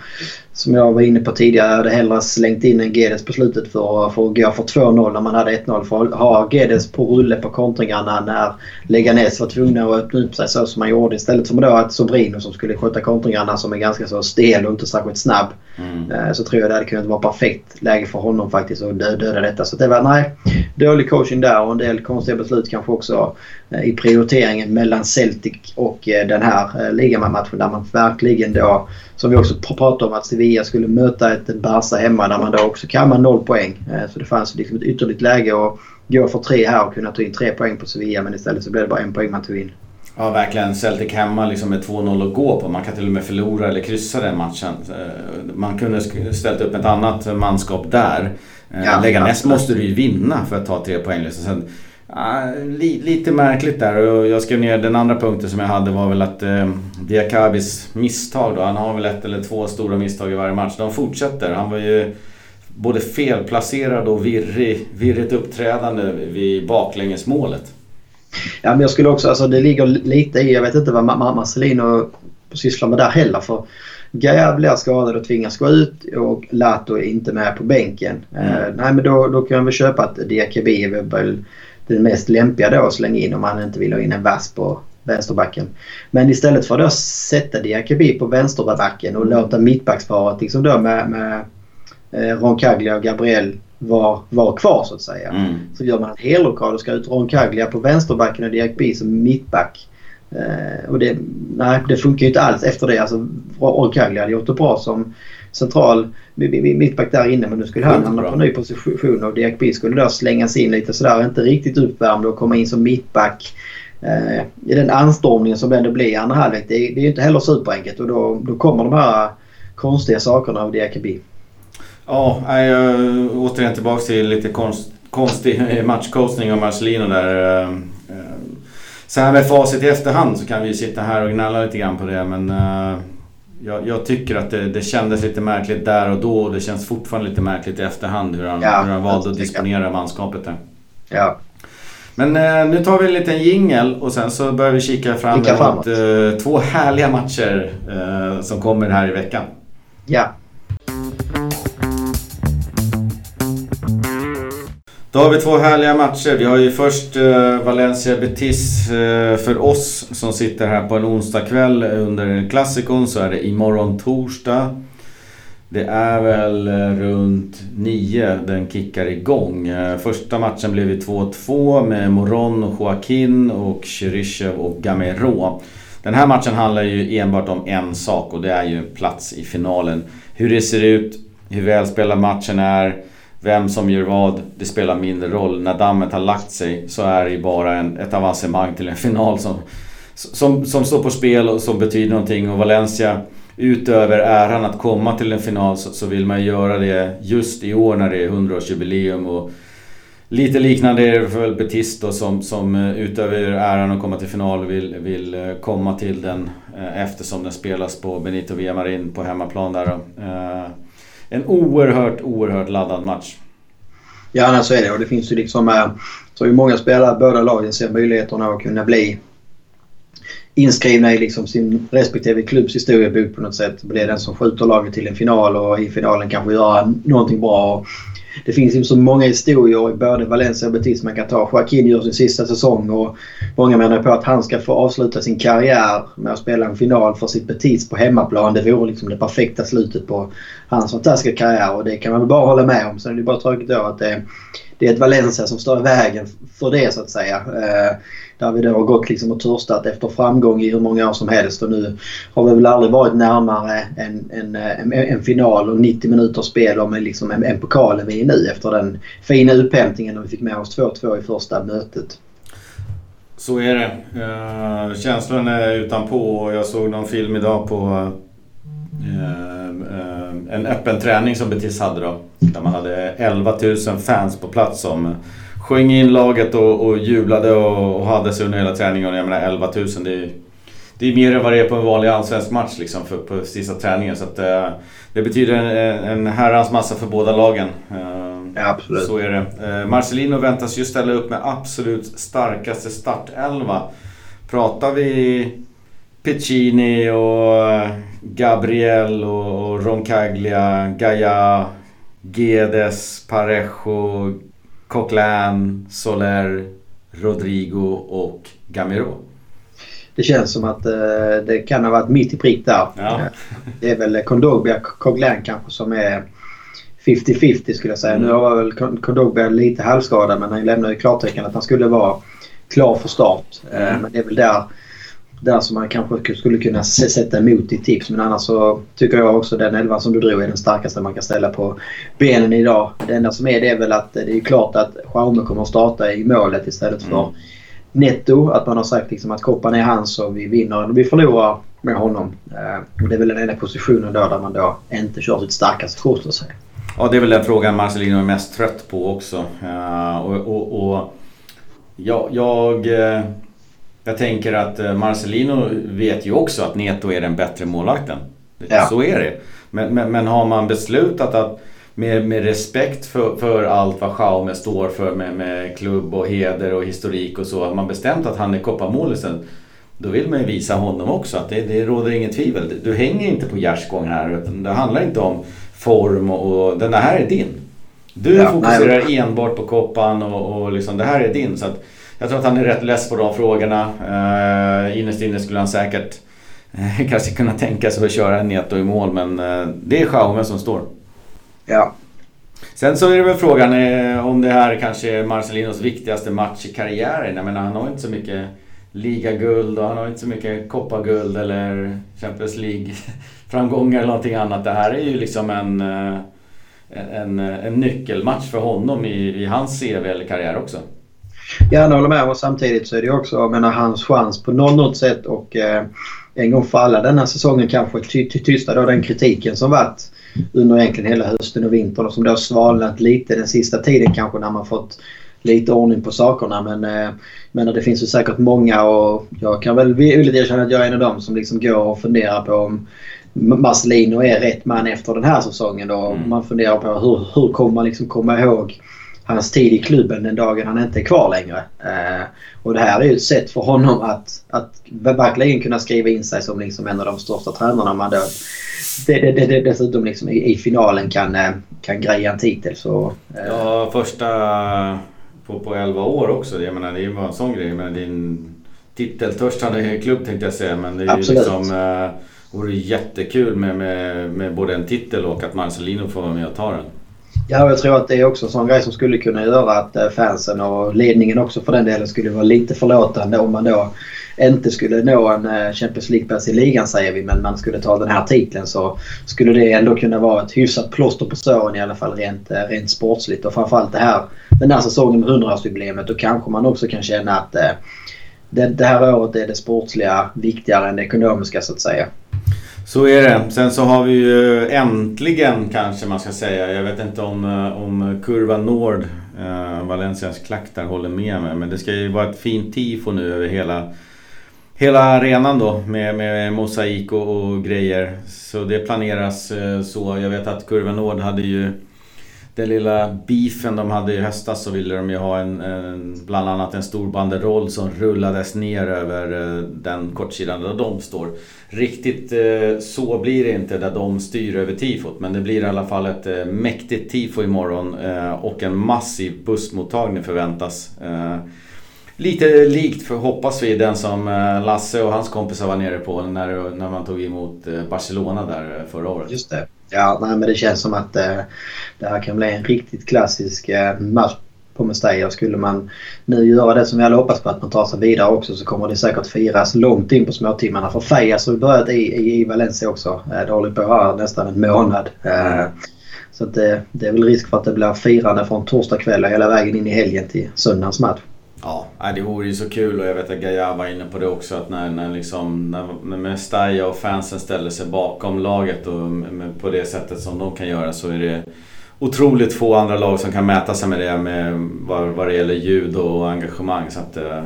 som jag var inne på tidigare, hade hellre slängt in en Gedes på slutet för, för att gå för 2-0 när man hade 1-0. För att ha Gedes på rulle på kontringarna när Leganes var tvungna att öppna upp sig så som man gjorde. Istället för då att Sobrino som skulle sköta kontringarna som är ganska så stel och inte särskilt snabb. Mm. Eh, så tror jag det hade kunnat vara perfekt läge för honom faktiskt att döda detta. Så det var, nej, dålig coaching där och en del konstiga beslut kanske också i prioriteringen mellan Celtic och eh, den här ligamatchen där man verkligen då, som vi också pratade om, att Sevilla skulle möta ett Barca hemma där man då också kammade noll poäng. Så det fanns liksom ett ytterligt läge att gå för tre här och kunna ta in tre poäng på Sevilla men istället så blev det bara en poäng man tog in. Ja, verkligen. Celtic hemma liksom med 2-0 att gå på. Man kan till och med förlora eller kryssa den matchen. Eh, man kunde ställt upp ett annat manskap där. Eh, ja, Leganes ja. måste du ju vinna för att ta tre poäng. Liksom. Sen, uh, li, lite märkligt där. Och jag skrev ner den andra punkten som jag hade var väl att uh, Diakabis misstag då. Han har väl ett eller två stora misstag i varje match. De fortsätter. Han var ju både felplacerad och virrig, virrigt uppträdande vid baklängesmålet. Ja, men jag skulle också, alltså det ligger lite i, jag vet inte vad Marcelino sysslar med där heller. För Gaia blir skadad och tvingas gå ut och Lato är inte med på bänken. Mm. Uh, nej men då, då kan väl köpa att Diakabi är väl den mest lämpliga då att slänga in om man inte vill ha in en vass på vänsterbacken. Men istället för att sätta Diakobi på vänsterbacken och låta mittbacksparet liksom då med, med eh, Roncaglia och Gabriel var, var kvar så att säga. Mm. Så gör man en helrokad och ska ut Roncaglia på vänsterbacken och Diakobi som mittback. Eh, och det, nej, det funkar ju inte alls efter det. Alltså, Roncaglia hade gjort det bra som central mittback där inne men nu skulle han hamna på ny position och Diakby skulle då slängas in lite sådär inte riktigt uppvärmd och komma in som mittback. Eh, I den anstormningen som ändå blir i andra halvlek. Det, det är ju inte heller superenkelt och då, då kommer de här konstiga sakerna av Diakby. Ja, jag, återigen tillbaka till lite konst, konstig matchcoachning av Marcelino där. Eh, eh, så här med facit i efterhand så kan vi sitta här och gnälla lite grann på det men jag, jag, tycker att det, det kändes lite märkligt där och då och det känns fortfarande lite märkligt i efterhand hur han, ja, hur han valde att disponera manskapet där. Ja. Men eh, nu tar vi en liten jingel och sen så börjar vi kika fram emot eh, två härliga matcher eh, som kommer här i veckan. Ja. Då har vi två härliga matcher. Vi har ju först eh, Valencia Betis eh, för oss som sitter här på en onsdagkväll under klassikon så är det imorgon torsdag. Det är väl eh, runt nio den kickar igång. Eh, första matchen blev ju 2-2 med Moron och Joaquin och Cheryshev och Gamero. Den här matchen handlar ju enbart om en sak och det är ju plats i finalen. Hur det ser ut, hur välspelad matchen är vem som gör vad, det spelar mindre roll. När dammet har lagt sig så är det bara en, ett avancemang till en final som, som, som står på spel och som betyder någonting. Och Valencia, utöver äran att komma till en final så, så vill man göra det just i år när det är 100-årsjubileum. Och lite liknande är det för Betis då, som, som eh, utöver äran att komma till final vill, vill eh, komma till den eh, eftersom den spelas på Benito Villamarin på hemmaplan där. Då en oerhört, oerhört laddad match. Ja, nej, så är det. Och det finns ju liksom... Eh, så ju många spelare, båda lagen ser möjligheterna att kunna bli inskrivna i liksom sin respektive klubbs historiebok på något sätt. Bli den som skjuter laget till en final och i finalen kanske göra någonting bra det finns ju så många historier i både Valencia och Betis man kan ta. Joaquin gör sin sista säsong och många menar på att han ska få avsluta sin karriär med att spela en final för sitt Betis på hemmaplan. Det vore liksom det perfekta slutet på hans fantastiska karriär och det kan man väl bara hålla med om. Sen är det bara tråkigt då att det, det är ett Valencia som står i vägen för det så att säga. Eh, där vi då har gått liksom och törstat efter framgång i hur många år som helst och nu har vi väl aldrig varit närmare en, en, en, en final och 90 minuters spel om liksom en, en pokal än vi är nu efter den fina upphämtningen när vi fick med oss 2-2 i första mötet. Så är det. Uh, känslan är utanpå och jag såg någon film idag på uh, uh, en öppen träning som Betis hade då. Där man hade 11 000 fans på plats som sjöng in laget och, och jublade och, och, hade sig under hela träningen. Jag menar 11 000 det är, det är mer än vad det är på en vanlig allsvensk match liksom för, på sista träningen. Så att, uh, det betyder en, en herrans massa för båda lagen. Ja, absolut. Så är det. Uh, Marcelino väntas ju ställa upp med absolut starkaste startelva. Pratar vi Piccini och Gabriel och, och Roncaglia, Gaia, Gedes, Parejo, Coquelin, Soler, Rodrigo och Gamero. Det känns som att eh, det kan ha varit mitt i prick där. Ja. Det är väl Kondogbia Coquelin kanske som är 50-50 skulle jag säga. Mm. Nu var väl Kondogbia lite halvskadad men han lämnade ju klartecken att han skulle vara klar för start. Eh, mm. Men det är väl där där som man kanske skulle kunna sätta emot i tips. Men annars så tycker jag också den elvan som du drog är den starkaste man kan ställa på benen idag. Det enda som är det är väl att det är klart att Jaume kommer att starta i målet istället för mm. Netto. Att man har sagt liksom att koppan är hans och vi vinner eller vi förlorar med honom. Uh, det är väl den enda positionen då där man då inte kör sitt starkaste kort så att säga. Ja det är väl den frågan Marcelino är mest trött på också. Uh, och, och, och jag, jag uh jag tänker att eh, Marcelino vet ju också att Neto är den bättre målvakten. Ja. Så är det. Men, men, men, har man beslutat att med, med respekt för, för allt vad Jaume står för med, med klubb och heder och historik och så. Har man bestämt att han är kopparmålisen. Då vill man ju visa honom också att det, det råder inget tvivel. Du hänger inte på gärdsgång här. Utan det handlar inte om form och, och den här är din. Du ja, fokuserar nej. enbart på koppan och, och liksom det här är din. Så att, jag tror att han är rätt less på de frågorna. Eh, innerst inne skulle han säkert kanske kunna tänka sig att köra en Neto i mål men det är Jaume som står. Ja. Sen så är det väl frågan om det här kanske är Marcelinos viktigaste match i karriären. Jag menar han har inte så mycket ligaguld och han har inte så mycket kopparguld eller Champions League-framgångar eller någonting annat. Det här är ju liksom en, eh, en, en nyckelmatch för honom i, i hans CV eller karriär också. Jag håller med. Och samtidigt så är det också jag menar, hans chans på något sätt och eh, en gång för alla denna säsongen kanske ty ty tysta då den kritiken som varit under egentligen hela hösten och vintern och som då svalnat lite den sista tiden kanske när man fått lite ordning på sakerna. Men, eh, men det finns ju säkert många och jag kan väl villigt erkänna att jag är en av dem som liksom går och funderar på om Marcelino är rätt man efter den här säsongen. Då. Mm. Man funderar på hur, hur kommer man liksom komma ihåg hans tid i klubben den dagen han inte är kvar längre. Eh, och det här är ju ett sätt för honom att, att verkligen kunna skriva in sig som liksom en av de största tränarna. Man då, det, det, det, dessutom liksom i, i finalen kan, eh, kan greja en titel. Så, eh. Ja, första på, på 11 år också. Jag menar det är ju bara en sån grej. Men en titeltörstande klubb tänkte jag säga. Men det är Absolut. ju liksom... Eh, vore jättekul med, med, med både en titel och att Marcelino får vara med och ta den. Ja, jag tror att det är också en sån grej som skulle kunna göra att eh, fansen och ledningen också för den delen skulle vara lite förlåtande om man då inte skulle nå en eh, Champions League-plats i ligan säger vi, men man skulle ta den här titeln så skulle det ändå kunna vara ett hyfsat plåster på såren i alla fall rent, eh, rent sportsligt. Och framförallt det här, den här säsongen med 100-årsjubileet då kanske man också kan känna att det, det här året är det sportsliga viktigare än det ekonomiska så att säga. Så är det. Sen så har vi ju äntligen kanske man ska säga. Jag vet inte om, eh, om Kurva Nord, eh, Valencias klack där, håller med mig. Men det ska ju vara ett fint tifo nu över hela, hela arenan då med, med mosaik och, och grejer. Så det planeras eh, så. Jag vet att Kurva Nord hade ju den lilla beefen de hade i höstas så ville de ju ha en, en, bland annat en stor banderoll som rullades ner över eh, den kortsidan där de står. Riktigt eh, så blir det inte där de styr över tifot men det blir i alla fall ett eh, mäktigt tifo imorgon och en massiv bussmottagning förväntas. Lite likt, för, hoppas vi, den som Lasse och hans kompisar var nere på när, när man tog emot Barcelona där förra året. Just det. Ja, nej, men det känns som att eh, det här kan bli en riktigt klassisk eh, match på Mestalla. Skulle man nu göra det som vi alla hoppas på att man tar sig vidare också så kommer det säkert firas långt in på småtimmarna. För Fejas har börjat i, i, i Valencia också. Eh, det håller på här nästan en månad. Eh, så det, eh, det är väl risk för att det blir firande från torsdag kväll och hela vägen in i helgen till söndagens match. Ja, det vore ju så kul och jag vet att Gaia var inne på det också att när, när, liksom, när, när Mestalla och fansen ställer sig bakom laget och med, på det sättet som de kan göra så är det otroligt få andra lag som kan mäta sig med det med vad, vad det gäller ljud och engagemang. Så att, eh,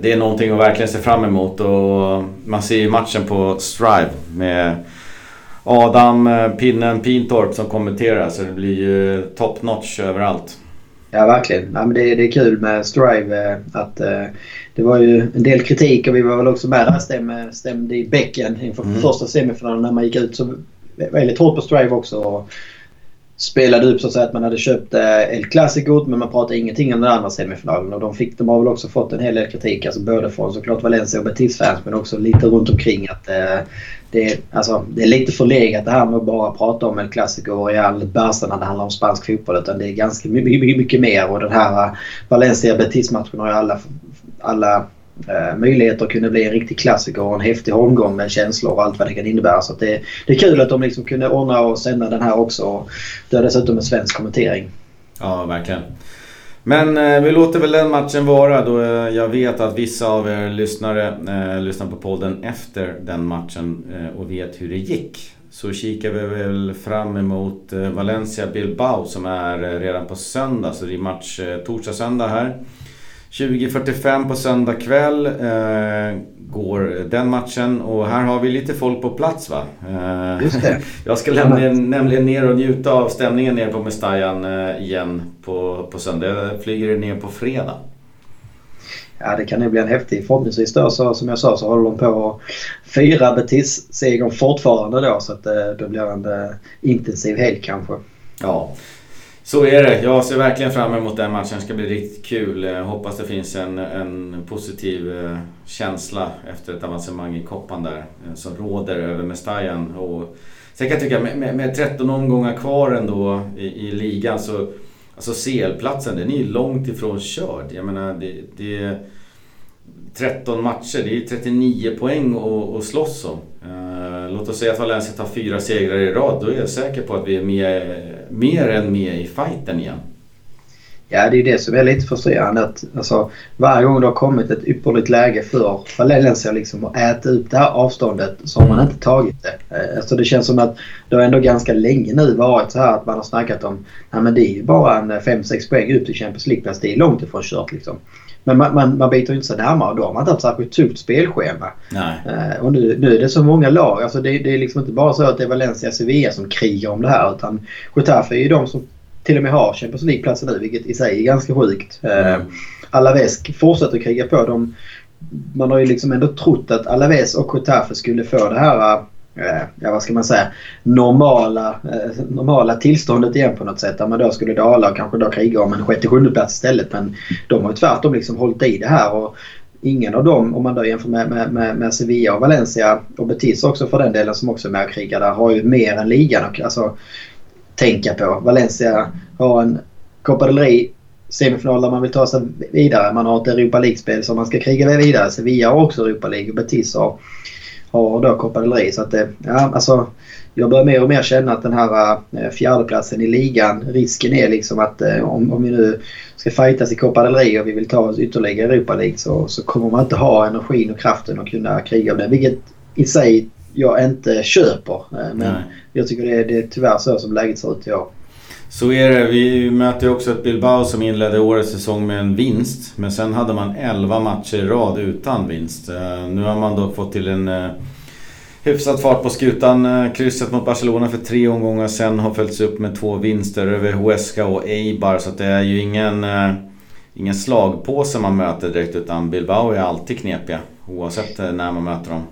det är någonting att verkligen se fram emot och man ser ju matchen på Strive med Adam eh, Pinnen Pintorp som kommenterar så det blir ju top notch överallt. Ja, verkligen. Ja, men det, det är kul med Strive. Eh, att, uh, det var ju en del kritik och vi var väl också med där stämde, stämde i bäcken inför mm. första semifinalen när man gick ut. Så väldigt hårt på Strive också. Och spelade upp så att säga att man hade köpt eh, El Clasico men man pratade ingenting om den andra semifinalen. Och de, fick, de har väl också fått en hel del kritik. Alltså både från såklart Valencia och Betis-fans men också lite runt omkring att eh, det, är, alltså, det är lite förlegat det här med att bara prata om El Clasico och Real Barca när det handlar om spansk fotboll. Utan det är ganska mycket, mycket mer. Och den här Valencia-Betis-matchen har ju alla, alla Eh, möjligheter att kunna bli en riktig klassiker och en häftig omgång med känslor och allt vad det kan innebära. Så det, det är kul att de liksom kunde ordna och sända den här också. Det är dessutom en svensk kommentering. Ja, verkligen. Men eh, vi låter väl den matchen vara då eh, jag vet att vissa av er lyssnare eh, lyssnar på podden efter den matchen eh, och vet hur det gick. Så kikar vi väl fram emot eh, Valencia Bilbao som är eh, redan på söndag. Så det är match eh, torsdag, söndag här. 20.45 på söndag kväll eh, går den matchen och här har vi lite folk på plats va? Eh, Just det. jag ska nämligen, nämligen ner och njuta av stämningen ner på Mestajan eh, igen på, på söndag. Jag flyger ner på fredag. Ja det kan nog bli en häftig. Förhoppningsvis då så, som jag sa så håller de på att fira Betis-segern fortfarande då så att eh, det blir en eh, intensiv helg kanske. Ja. Så är det. Jag ser verkligen fram emot den matchen. Det ska bli riktigt kul. Jag hoppas det finns en, en positiv eh, känsla efter ett avancemang i koppan där. Eh, som råder över Mestajan. Och sen kan jag tycka med, med 13 omgångar kvar ändå i, i ligan så Alltså CL-platsen den är ju långt ifrån körd. Jag menar det, det är 13 matcher, det är ju 39 poäng att, att slåss om. Eh, Uh, låt oss säga att Valencia tar fyra segrar i rad. Då är jag säker på att vi är med, mer än med i fighten igen. Ja, det är det som är lite frustrerande. Att, alltså, varje gång det har kommit ett ypperligt läge för Valencia liksom, att äta upp det här avståndet så har man inte tagit det. Eh, alltså, det känns som att det har ändå ganska länge nu varit så här att man har snackat om att det är ju bara en 5-6 eh, poäng ut i Champions League-plats. Det är långt ifrån kört liksom. Men man, man, man biter inte sig närmare och då har man inte haft särskilt tufft spelschema. Uh, och nu, nu är det så många lag. Alltså det, det är liksom inte bara så att det är Valencia och Sevilla som krigar om det här utan Getafe är ju de som till och med har Champions League-platser nu vilket i sig är ganska sjukt. Mm. Uh, Alaves fortsätter kriga på. dem. man har ju liksom ändå trott att Alaves och Getafe skulle få det här Eh, Eh, ja, vad ska man säga, normala, eh, normala tillståndet igen på något sätt. Där man då skulle dala och kanske då kriga om en sjätte sjunde plats istället. Men de har ju tvärtom liksom hållit i det här. Och ingen av dem, om man då jämför med, med, med, med Sevilla och Valencia och Betis också för den delen som också är med och krigar där, har ju mer än ligan att alltså, tänka på. Valencia har en Copa del Rey semifinal där man vill ta sig vidare. Man har ett Europa League-spel som man ska kriga vidare. Sevilla har också Europa League och Betis har har då Copa. Så att det, ja, alltså, jag börjar mer och mer känna att den här äh, fjärdeplatsen i ligan, risken är liksom att äh, om, om vi nu ska fightas i Copa del Rey och vi vill ta oss ytterligare Europa League så, så kommer man inte ha energin och kraften att kunna kriga om det. Vilket i sig jag inte köper. Men Nej. jag tycker det är, det är tyvärr så som läget ser ut i år. Så är det. Vi möter ju också ett Bilbao som inledde årets säsong med en vinst. Men sen hade man 11 matcher i rad utan vinst. Eh, nu har man dock fått till en eh, hyfsad fart på skutan. Eh, krysset mot Barcelona för tre omgångar sen har följts upp med två vinster över Huesca och Eibar. Så det är ju ingen, ingen slagpåse man möter direkt utan Bilbao är alltid knepiga. Oavsett när man möter dem.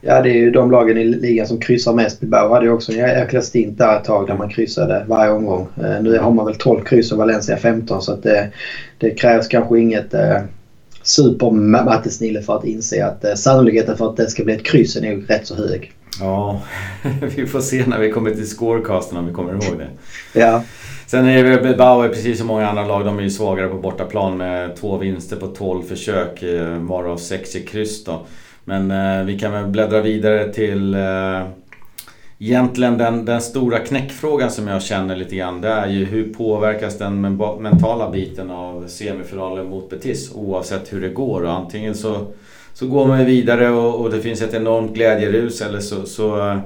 Ja, det är ju de lagen i ligan som kryssar mest. Bilbao hade ju också en jäkla stint där ett tag där man kryssade varje omgång. Eh, nu har man väl 12 kryss och Valencia 15 så att det, det krävs kanske inget eh, supermattesnille för att inse att eh, sannolikheten för att det ska bli ett kryss är nog rätt så hög. Ja, vi får se när vi kommer till scorecasten om vi kommer ihåg det. ja. Sen är det Bilbao, precis som många andra lag, de är ju svagare på bortaplan med två vinster på 12 försök, eh, varav 6 i kryss då. Men eh, vi kan väl bläddra vidare till eh, Egentligen den, den stora knäckfrågan som jag känner lite grann det är ju hur påverkas den mentala biten av semifinalen mot Betis oavsett hur det går. Och antingen så, så går man vidare och, och det finns ett enormt glädjerus eller så, så,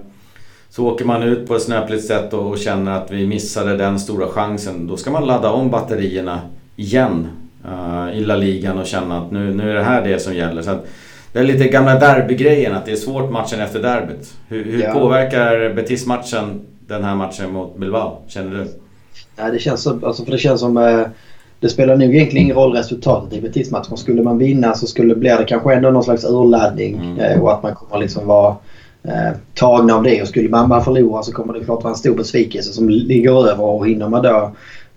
så åker man ut på ett snöpligt sätt och, och, känner att vi missade den stora chansen. Då ska man ladda om batterierna igen uh, i La Ligan och känna att nu, nu är det här det som gäller. Så att, det är lite gamla derbygrejen, att det är svårt matchen efter derbyt. Hur, hur ja. påverkar Betis-matchen den här matchen mot Bilbao? Känner du? Ja, det känns som, alltså för det känns som eh, det spelar nog egentligen ingen roll resultatet i Betis-matchen. Skulle man vinna så skulle blir det kanske ändå någon slags urladdning mm. eh, och att man kommer liksom vara eh, tagna av det. Och skulle man bara förlora så kommer det klart vara en stor besvikelse som ligger över och hinner man då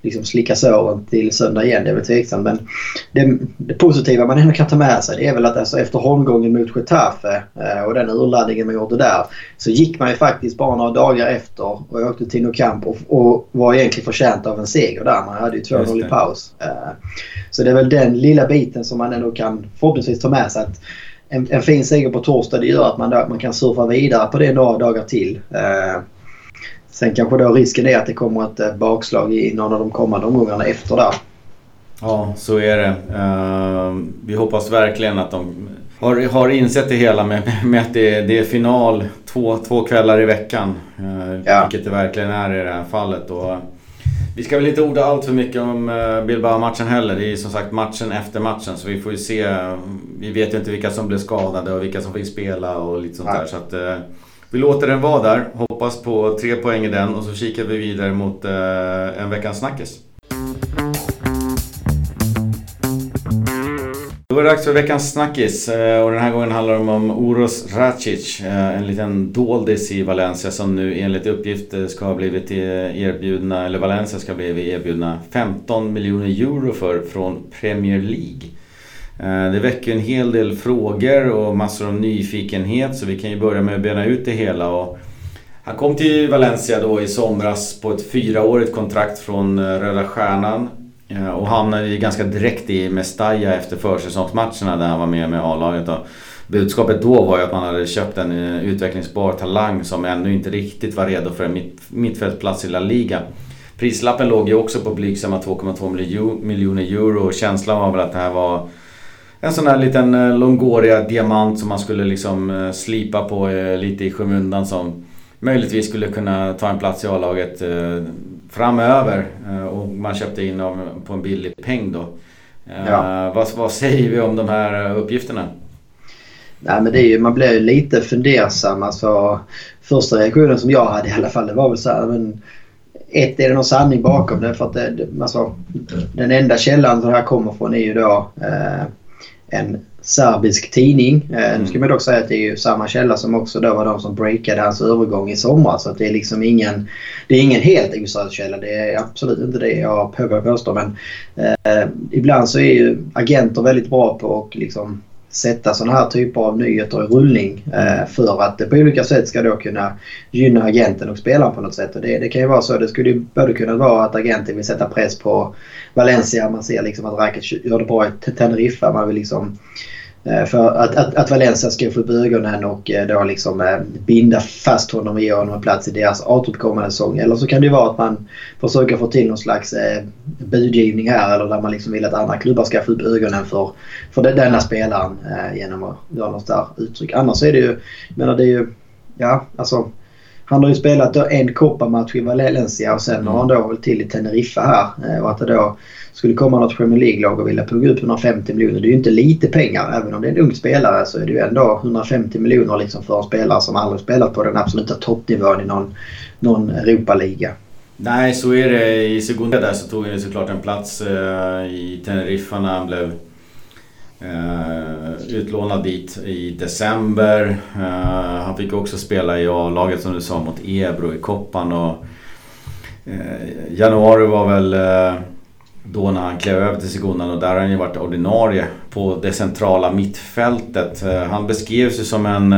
liksom slicka såren till söndag igen. Det är väl tveksamt. Men det, det, positiva man ändå kan ta med sig det är väl att alltså efter holmgången mot Getafe eh, och den urladdningen man gjorde där så gick man ju faktiskt bara några dagar efter och åkte till Nokamp och, och var egentligen förtjänt av en seger där. Man hade ju 2-0 i paus. Eh, så det är väl den lilla biten som man ändå kan förhoppningsvis ta med sig. Att en, en fin seger på torsdag det gör att man, man kan surfa vidare på det några dagar till. Eh, Sen kanske då risken är att det kommer ett eh, bakslag i någon av de kommande omgångarna efter där. Ja, så är det. Uh, vi hoppas verkligen att de har, har insett det hela med, med att det, det är final två, två kvällar i veckan. Uh, ja. Vilket det verkligen är i det här fallet. Och, vi ska väl inte orda allt för mycket om Bilbao-matchen heller. Det är som sagt matchen efter matchen så vi får ju se. Vi vet ju inte vilka som blev skadade och vilka som fick spela och lite sånt Nej. där. Så att, vi låter den vara där, hoppas på tre poäng i den och så kikar vi vidare mot eh, en veckans snackis. Då är det dags för veckans snackis eh, och den här gången handlar det om Uros Racic. Eh, en liten doldis i Valencia som nu enligt uppgift eh, ska ha blivit erbjudna, eller Valencia ska ha blivit erbjudna 15 miljoner euro för från Premier League. Eh, det väcker en hel del frågor och massor av nyfikenhet så vi kan ju börja med att bena ut det hela. Och han kom till Valencia då i somras på ett fyraårigt kontrakt från eh, Röda Stjärnan. Eh, och hamnade ganska direkt i Mestalla efter försäsongsmatcherna där han var med med A-laget. Budskapet då var ju att man hade köpt en utvecklingsbar talang som ännu inte riktigt var redo för en mitt, mittfältplats i La Liga. Prislappen låg ju också på blygsamma 2,2 miljoner euro och känslan var väl att det här var en sån här liten eh, Longoria-diamant som man skulle liksom eh, slipa på lite i skymundan som möjligtvis skulle kunna ta en plats i A-laget framöver. Och man köpte in på en billig peng då. Ja. Vad, vad säger vi om de här uppgifterna? Nej, men det är ju, man blir ju lite fundersam. Alltså, första reaktionen som jag hade i alla fall det var väl så här, men ett, är det någon sanning bakom det? För att det, alltså, den enda källan som det här kommer från är ju då eh, en serbisk tidning. Eh, mm. Nu ska man dock säga att det är ju samma källa som också då var de som breakade hans övergång i somras. Så det är liksom ingen, det är ingen helt oseriös källa. Det är absolut inte det jag påstår. Men eh, ibland så är ju agenter väldigt bra på att liksom sätta sådana här typer av nyheter i rullning eh, för att det på olika sätt ska då kunna gynna agenten och spelaren på något sätt. Och det, det kan ju vara så. Det skulle ju både kunna vara att agenten vill sätta press på Valencia. Man ser liksom att Rakic gör det bra i Teneriffa. Man vill liksom Eh, Eh, för att, att, att Valencia ska få upp ögonen och eh, då liksom eh, binda fast honom och ge honom en plats i deras återuppkommande säsong. Eller så kan det vara att man försöker få till någon slags budgivning här eller där man liksom vill att andra klubbar ska få upp ögonen för, för denna spelaren genom att göra något där uttryck. Annars är det ju, jag menar det är ju, ja alltså han har ju spelat då en kopparmatch i Valencia och sen har han då hållit till i Teneriffa här. Eh, och att det då skulle komma något Premier League-lag och vilja plugga upp 150 miljoner. Det är ju inte lite pengar. Även om det är en ung spelare så är det ju ändå 150 miljoner liksom för en spelare som aldrig spelat på den absoluta toppnivån i någon, någon Europa-liga. Nej, så är det. I Segunda där så tog han såklart en plats eh, i Teneriffa när han blev Eh, utlånad dit i december. Uh, han fick också spela i A-laget som du sa mot Ebro i Koppan. Och, uh, januari var väl då när han klev över till Segundan och där har han ju varit ordinarie på det centrala mittfältet. Han beskrevs ju som en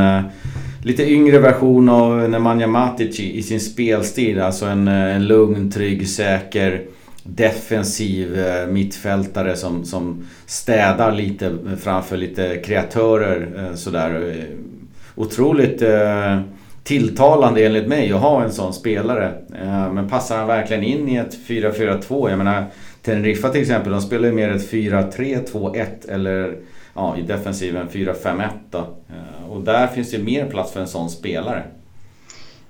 lite yngre version av Nemanja Matic i sin spelstil. Alltså en, en lugn, trygg, säker defensiv eh, mittfältare som, som städar lite framför lite kreatörer eh, sådär. Eh, otroligt tilltalande enligt mig att ha en sån spelare. Men passar han verkligen in i ett 4-4-2? Jag menar Teneriffa till exempel, de spelar ju mer ett 4-3-2-1 eller ja, i defensiven 4-5-1 då. Och där finns det mer plats för en sån spelare.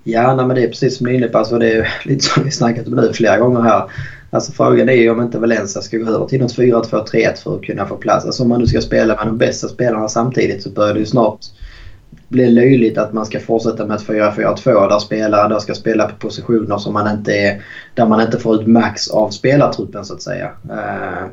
Ja, nej, men det är precis som du är inne på. Alltså, det är lite som vi snackat om nu flera gånger här. Alltså frågan är ju om inte Valencia ska gå över till något 4-2-3-1 för att kunna få plats. Alltså om man nu ska spela med de bästa spelarna samtidigt så börjar det ju snart bli löjligt att man ska fortsätta med ett 4-4-2 där spelare då ska spela på positioner som man inte är, där man inte får ut max av spelartruppen så att säga. Uh,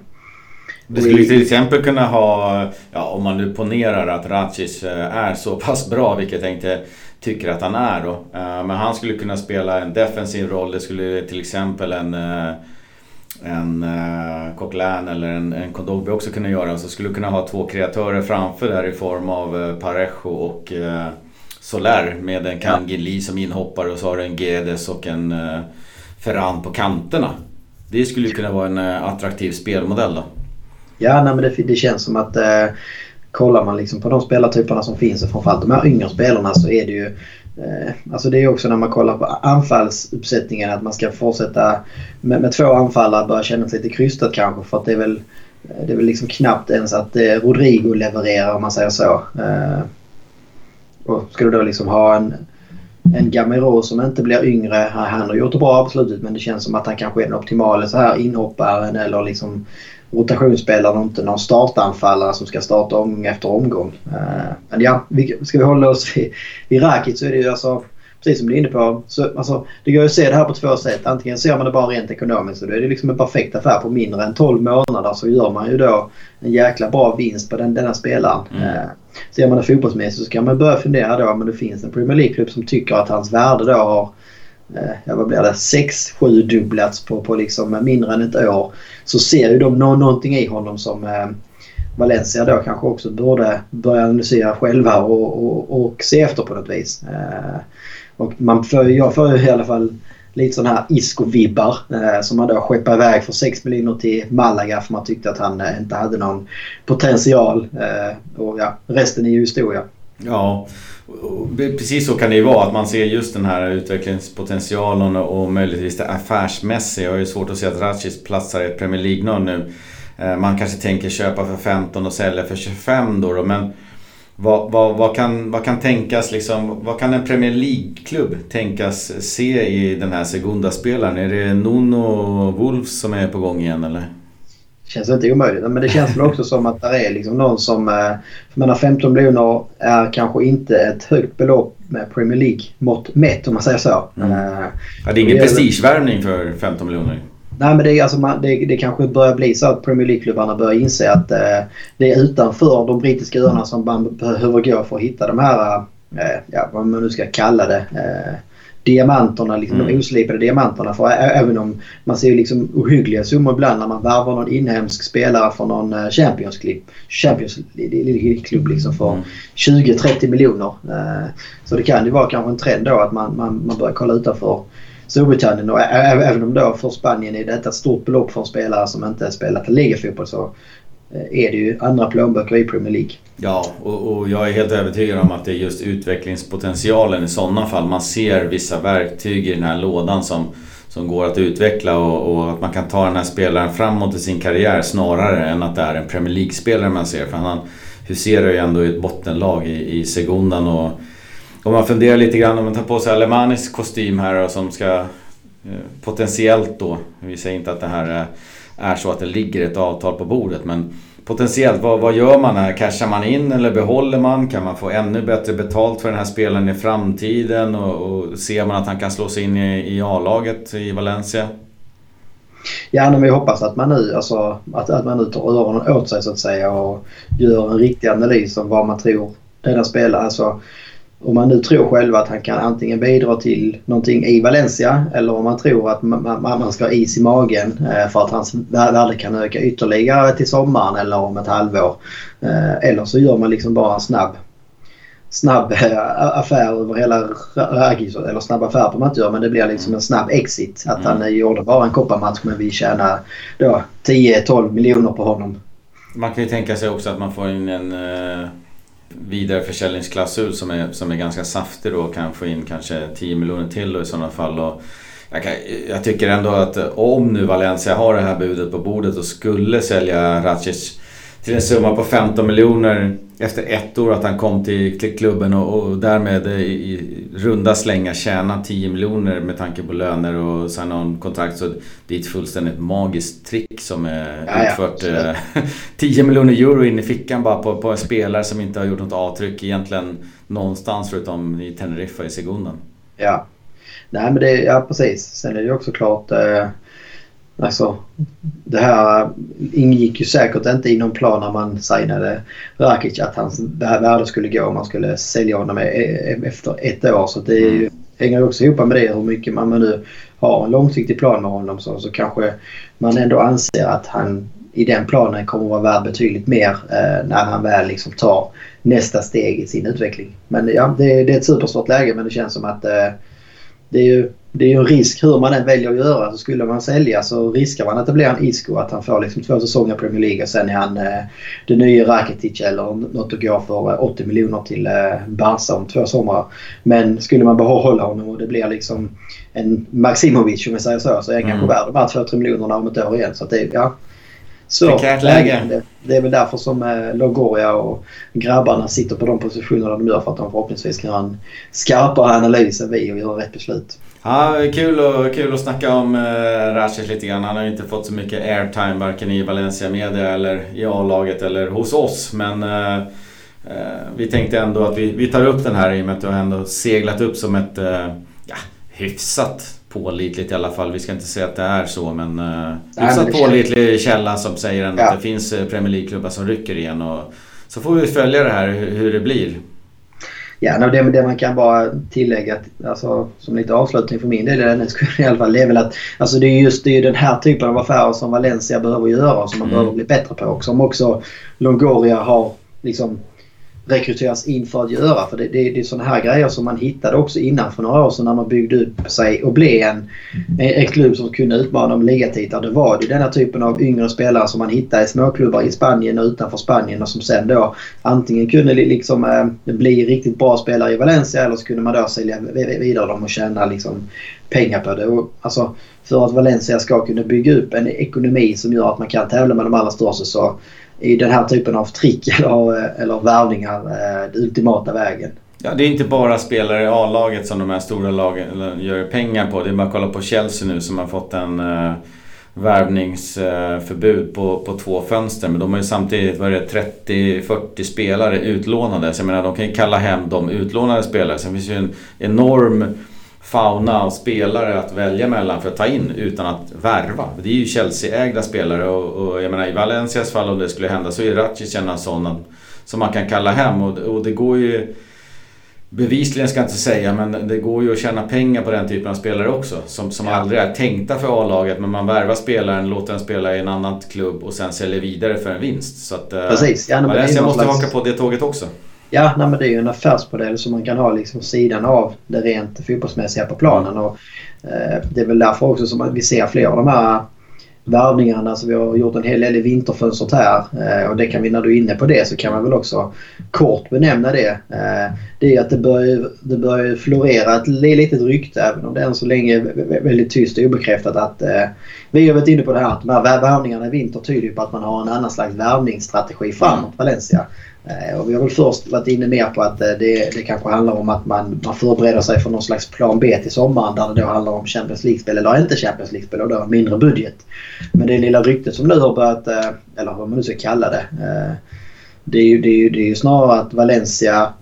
du skulle till exempel kunna ha, ja, om man nu ponerar att Racic eh, är så pass bra, vilket jag inte tycker att han är då. Eh, men han skulle kunna spela en defensiv roll. Det skulle till exempel en uh, en uh, Coquelin eller en, en Kondogbi också kunna göra. Så skulle du kunna ha två kreatörer framför där i form av uh, Parejo och uh, Soler med en Kangeli som inhoppare och så har du en Gedes och en uh, Ferran på kanterna. Det skulle ju kunna vara en uh, attraktiv spelmodell då. Ja, nej, men det, det känns som att uh, kollar man liksom på de spelartyperna som finns och framförallt de här yngre spelarna så är det ju Eh, Eh, alltså det är också när man kollar på anfallsuppsättningen att man ska fortsätta med, med två anfallare börjar kännas lite krystat kanske för att det är väl, det är väl liksom knappt ens att eh, Rodrigo levererar om man säger så. Eh, och ska du då liksom ha en, en Gamero som inte blir yngre. Han har gjort det bra på slutet men det känns som att han kanske är den optimala så här inhopparen eller liksom rotationsspelare och inte någon startanfallare som ska starta omgång efter omgång. Eh, men ja, ska vi hålla oss vid, vid Rakic så är det ju alltså precis som du är inne på. Så, alltså, det går ju att se det här på två sätt. Antingen ser man det bara rent ekonomiskt och då är det liksom en perfekt affär på mindre än 12 månader så gör man ju då en jäkla bra vinst på den, denna spelaren. Mm. Eh, ser man det fotbollsmässigt så kan man börja fundera då om det finns en Premier League-klubb som tycker att hans värde då har Eh, ja, vad blir det, 6-7 dubblats på, på liksom mindre än ett år. Så ser ju de nå någonting i honom som eh, Valencia då kanske också borde börja analysera själva och, och, och se efter på något vis. Eh, och man för, jag får ju i alla fall lite sådana här Isco-vibbar eh, som man då skeppade iväg för 6 miljoner till Malaga för man tyckte att han eh, inte hade någon potential. Eh, och ja, resten är ju historia. Ja, precis så kan det ju vara. Att man ser just den här utvecklingspotentialen och möjligtvis det affärsmässiga. Jag har ju svårt att se att Ratchis platsar i ett Premier League nu. Eh, man kanske tänker köpa för 15 och sälja för 25 då. då men vad, vad, vad, kan, vad kan tänkas liksom, vad kan en Premier League-klubb tänkas se i den här Segunda-spelaren? Är det Nuno Wolves som är på gång igen eller? Känns inte omöjligt. Men det känns väl också som att det är liksom någon som... Eh, för menar 15 miljoner är kanske inte ett högt belopp med Premier League-mått mätt om man säger så. Mm. Uh, ja, det är ingen prestigevärvning för 15 miljoner. Nej men det, är, alltså, man, det, det kanske börjar bli så att Premier League-klubbarna börjar inse att eh, det är utanför de brittiska öarna som man behöver gå för att hitta de här, eh, ja, vad man nu ska kalla det, diamanterna, liksom mm. de oslipade diamanterna. För även om man ser liksom ohyggliga summor ibland när man värvar någon inhemsk spelare från någon eh, Champions Club, Champions klubb liksom för mm. 20-30 miljoner. Eh, så det kan ju vara kanske en trend då att man, man, man börjar kolla utanför Storbritannien och även om då för Spanien är detta ett stort belopp för en spelare som inte spelat ligafotboll så Eh, är det ju andra plånböcker i Premier League. Ja, och, och, jag är helt övertygad om att det är just utvecklingspotentialen i sådana fall. Man ser vissa verktyg i den här lådan som, som går att utveckla och, och, att man kan ta den här spelaren framåt i sin karriär snarare än att det är en Premier League-spelare man ser. För han huserar ju ändå i ett bottenlag i, i Segundan och om man funderar lite grann om man tar på sig Alemanis kostym här och som ska eh, potentiellt då, vi säger inte att det här är är så att det ligger ett avtal på bordet men potentiellt, vad, vad gör man här? Cashar man in eller behåller man? Kan man få ännu bättre betalt för den här spelaren i framtiden? Och, och ser man att han kan slå sig in i, i A-laget i Valencia? Ja, men vi hoppas att man nu, alltså, att, att man nu tar öronen åt sig så att säga och gör en riktig analys om vad man tror denna spelare. Alltså, om man nu tror själva att han kan antingen bidra till någonting i Valencia eller om man tror att man, ska ha is i magen eh, för att hans värde kan öka ytterligare till sommaren eller om ett halvår. Eh, eller så gör man liksom bara en snabb snabb eh, affär över hela Ragis. Eller snabb affär behöver man inte göra men det blir liksom en snabb exit. Att mm. han gjorde bara en kopparmatch men vi tjänar 10-12 miljoner på honom. Man kan ju tänka sig också att man får in en vidareförsäljningsklausul som är, som är ganska saftig då kan få in kanske 10 miljoner till då i sådana fall. Och jag, kan, jag, tycker ändå att om nu Valencia har det här budet på bordet och skulle sälja Ratchis till en summa på 15 miljoner efter ett år att han kom till, klubben och, och därmed i, runda slängar tjäna 10 miljoner med tanke på löner och signa on kontrakt. Så det är ett fullständigt magiskt trick som är ja, utfört. Ja. 10 eh, miljoner euro in i fickan bara på, på en spelare som inte har gjort något avtryck egentligen någonstans förutom i Teneriffa i Segundan. Ja. Nej men det, ja precis. Sen är det också klart eh, Alltså, det här ingick ju säkert inte i någon plan när man signade Rakic att hans värde skulle gå om man skulle sälja honom e- e- efter ett år. Så det ju, mm. hänger också ihop med det hur mycket man nu har en långsiktig plan med honom så, så kanske man ändå anser att han i den planen kommer att vara värd betydligt mer eh, när han väl liksom tar nästa steg i sin utveckling. Men ja, det, det är ett supersvårt läge men det känns som att eh, det är ju det är ju en risk hur man än väljer att göra. Så skulle man sälja så riskar man att det blir en Isco. Att han får liksom två säsonger i Premier League och sen är han eh, den nya Rakitic eller något att gå för 80 miljoner till eh, Barca om två somrar. Men skulle man behålla honom och det blir liksom en Maximovic om vi säger så. Så är han mm. kanske värd de här 2-3 miljonerna om ett år igen. Så det, ja, svårt läge. Det, det, är väl därför som eh, Logoria och grabbarna sitter på de positionerna de gör för att de förhoppningsvis kan göra en skarpare analys än vi och göra rätt beslut. Ja, kul, och, kul att snacka om eh, Racic lite grann. Han har ju inte fått så mycket airtime varken i Valencia Media eller i A-laget eller hos oss. Men eh, vi tänkte ändå att vi, vi tar upp den här i och med att du har ändå seglat upp som ett ja, hyfsat pålitligt i alla fall. Vi ska inte säga att det är så men uh, hyfsat pålitlig källa som säger ja. att det finns Premier League-klubbar som rycker igen. Och, så får vi följa det här hur, hur det blir. Ja, det, det man kan bara tillägga alltså, som lite avslutning för min del i alla fall, det är väl att alltså, det är just det är den här typen av affärer som Valencia behöver göra och som man mm. behöver bli bättre på och som också Longoria har liksom rekryteras in för att göra. För det, det, det är sådana här grejer som man hittade också innan för några år sedan när man byggde upp sig och blev en, en klubb som kunde utmana om ligatitlar. Det var det denna typen av yngre spelare som man hittade i småklubbar i Spanien och utanför Spanien och som sen då antingen kunde liksom eh, bli riktigt bra spelare i Valencia eller så kunde man då sälja vidare dem och tjäna liksom pengar på det. Och, alltså, för att Valencia ska kunna bygga upp en ekonomi som gör att man kan tävla med de allra största så i den här typen av trick eller, eller värvningar eh, den ultimata vägen. Ja, det är inte bara spelare i A-laget som de här stora lagen gör pengar på. Det är bara att kolla på Chelsea nu som har fått en eh, uh, värvningsförbud eh, på, på två fönster. Men de har ju samtidigt 30-40 spelare utlånade. Så jag menar, de kan ju kalla hem de utlånade spelare. Sen finns ju en enorm fauna av spelare att välja mellan för att ta in utan att värva. Det är ju Chelsea-ägda spelare och, och, jag menar i Valencias fall om det skulle hända så är Ratchic en sån som man kan kalla hem och, och det går ju Bevisligen ska jag inte säga men det går ju att tjäna pengar på den typen av spelare också. Som, som ja. aldrig är tänkta för A-laget men man värvar spelaren, låter den spela i en annan klubb och sen säljer vidare för en vinst. Så att, eh, Precis. Ja, Valencia måste slags... haka på det tåget också. Ja, nej, men det är ju en affärsmodell som man kan ha liksom sidan av det rent fotbollsmässiga på planen. Och, eh, det är väl därför också som vi ser fler av de här värvningarna. Alltså vi har gjort en hel del i vinterfönstret här eh, och det kan vi, när du är inne på det så kan man väl också kort benämna det. Eh, det är att det börjar, det börjar florera ett litet rykte även om det än så länge är väldigt tyst och obekräftat att eh, vi har varit inne på det här att de här värvningarna i vinter tyder på att man har en annan slags värvningsstrategi framåt Valencia. Eh, och vi har väl först varit inne mer på att eh, det, det kanske handlar om att man, man förbereder sig för någon slags plan B till sommaren där det då handlar om Champions League-spel eller inte Champions League-spel och då en mindre budget. Men det lilla ryktet som nu har börjat, eh, eller vad man nu ska kalla det. Det är ju, det är ju, det är ju snarare att Valencia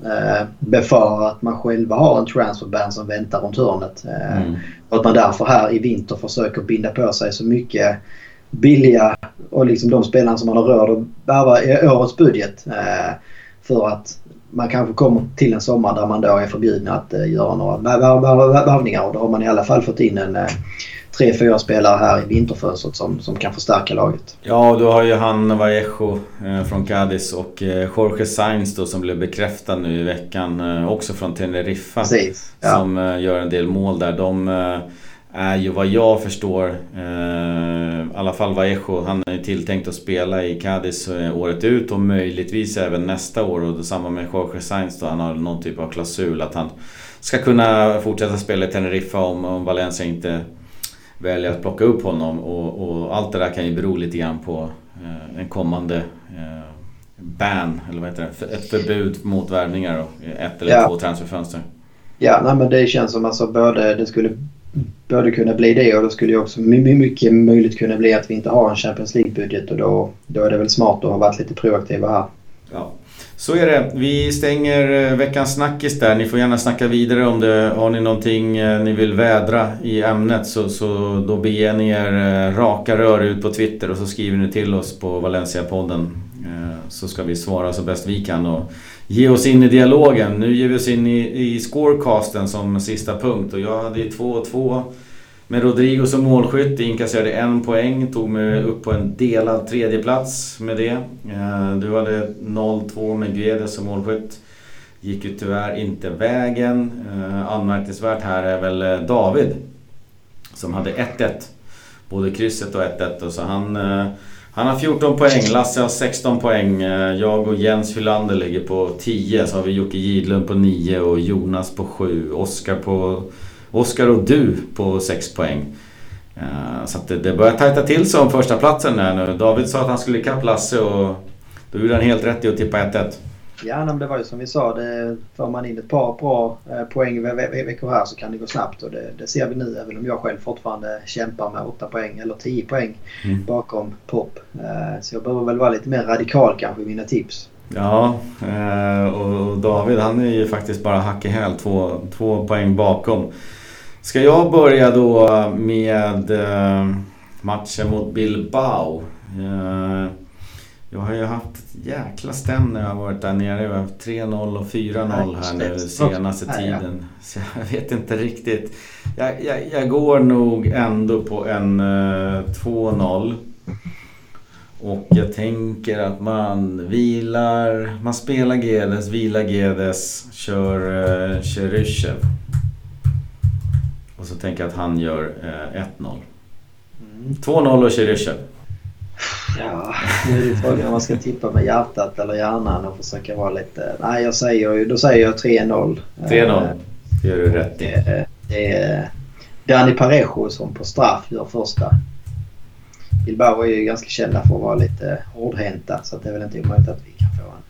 befarar att man själva har en transferban som väntar runt hörnet. Mm. Och att man därför här i vinter försöker binda på sig så mycket billiga och liksom de spelarna som man har råd att värva i årets budget. Eh, för att man kanske kommer till en sommar där man då är förbjuden att eh, göra några värvningar och då har man i alla fall fått in en eh, tre, fyra spelare här i vinterfönstret som, som kan förstärka laget. Ja, du har ju han Vallejo eh, från Cadiz och eh, Jorge Sainz då som blev bekräftad nu i veckan eh, också från Teneriffa. Precis, ja. Som gör en del mål där. De är ju vad jag förstår, eh, i alla fall Vallejo, han är tilltänkt att spela i Cadiz eh, året ut och möjligtvis även nästa år. Och detsamma med Jorge Sainz då, han har någon typ av klausul att han ska kunna fortsätta spela i Teneriffa om, om Valencia inte väljer att plocka upp honom. Och, och, allt det där kan ju bero lite grann på eh, en kommande eh, ban, eller vad heter det? Ett förbud mot värvningar då, ett eller ja. två transferfönster. Ja, nej, men det känns som alltså både det skulle borde kunna bli det och då skulle det också mycket möjligt kunna bli att vi inte har en Champions League-budget och då, då är det väl smart att ha varit lite proaktiva här. Ja. Så är det. Vi stänger eh, veckans snackis där. Ni får gärna snacka vidare om det. Har ni någonting eh, ni vill vädra i ämnet så, så då beger ni er eh, raka rör ut på Twitter och så skriver ni till oss på Valencia-podden. Så ska vi svara så bäst vi kan. Och ge oss in i dialogen. Nu ger vi oss in i, i scorecasten som sista punkt och jag hade 2-2 med Rodrigo som målskytt. Inkasserade en poäng, tog mig upp på en delad tredjeplats med det. Eh, du hade 0-2 med Guedes som målskytt. Gick ju tyvärr inte vägen. Eh, anmärkningsvärt här är väl eh, David som hade 1-1. Både krysset och 1-1 så han han har 14 poäng, Lasse har 16 poäng. Eh, jag och Jens Hylander ligger på 10. Så har vi Jocke Gidlund på 9 och Jonas på 7. Oskar, på, Oskar och du på 6 poäng. Eh, så det, det börjar tajta till sig om första platsen här nu. David sa att han skulle ikapp Lasse och då gjorde han helt rätt i att tippa 1-1. Ja, men det var ju som vi sa. Det, får man in ett par bra eh, poäng veckor här så kan det gå snabbt. Och det, det, ser vi nu även om jag själv fortfarande kämpar med 8 poäng eller 10 poäng mm. bakom Pop. Eh, så jag behöver väl vara lite mer radikal kanske i mina tips. Ja, eh, och David han är ju faktiskt bara hack i häl, två, två poäng bakom. Ska jag börja då med matchen mot Bilbao. Eh, jag har ju haft ett jäkla stäm när jag har varit där nere. Jag har haft 3-0 och 4-0 här nu senaste tiden. Så jag vet inte riktigt. Jag, jag, jag går nog ändå på en 2-0. Och jag tänker att man vilar, man spelar Gedes, vilar Gedes, kör uh, Cheryshev. Och så tänker jag att han gör uh, 1-0. Mm. 2-0 och Cheryshev. Ja, nu är det frågan om man ska tippa med hjärtat eller hjärnan och försöka vara lite... Nej, jag säger, då säger jag 3-0. 3-0, det gör du rätt i. Det, det är Dani Parejo som på straff gör första. Bilbao är ju ganska kända för att vara lite hårdhänta så det är väl inte omöjligt att vi kan få en,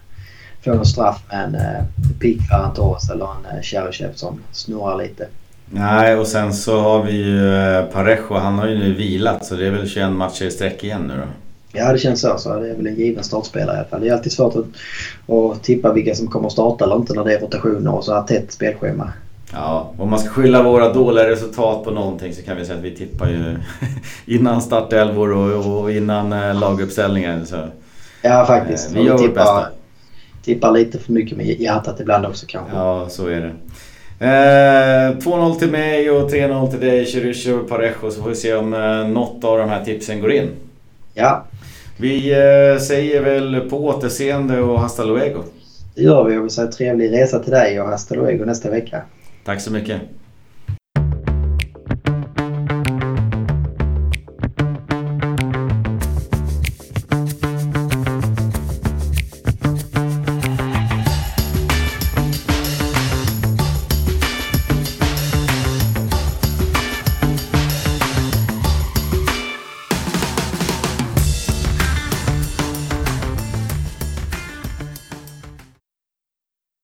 få en straff med en eh, Torres eller en eh, Cheryshev som snurrar lite. Nej, och sen så har vi ju eh, Parejo. Han har ju nu vilat så det är väl 21 matcher i sträck igen nu då. Ja, det känns så. så det är väl en given startspelare i alla fall. Det är alltid svårt att, att tippa vilka som kommer att starta eller inte när det är rotationer och så här tätt spelschema. Ja, om man ska skylla våra dåliga resultat på någonting så kan vi säga att vi tippar ju innan startelvor och, och innan eh, laguppställningar. Så, ja, faktiskt. Eh, vi gör vårt bästa. Tippar lite för mycket med hjärtat ibland också kanske. Ja, så är det. Eh, 2-0 till mig och 3-0 till dig, Chirusho och Parejo. Så får vi se om eh, något av de här tipsen går in. Ja. Vi eh, säger väl på återseende och hasta luego. Det gör vi och vi säger trevlig resa till dig och hasta luego nästa vecka. Tack så mycket.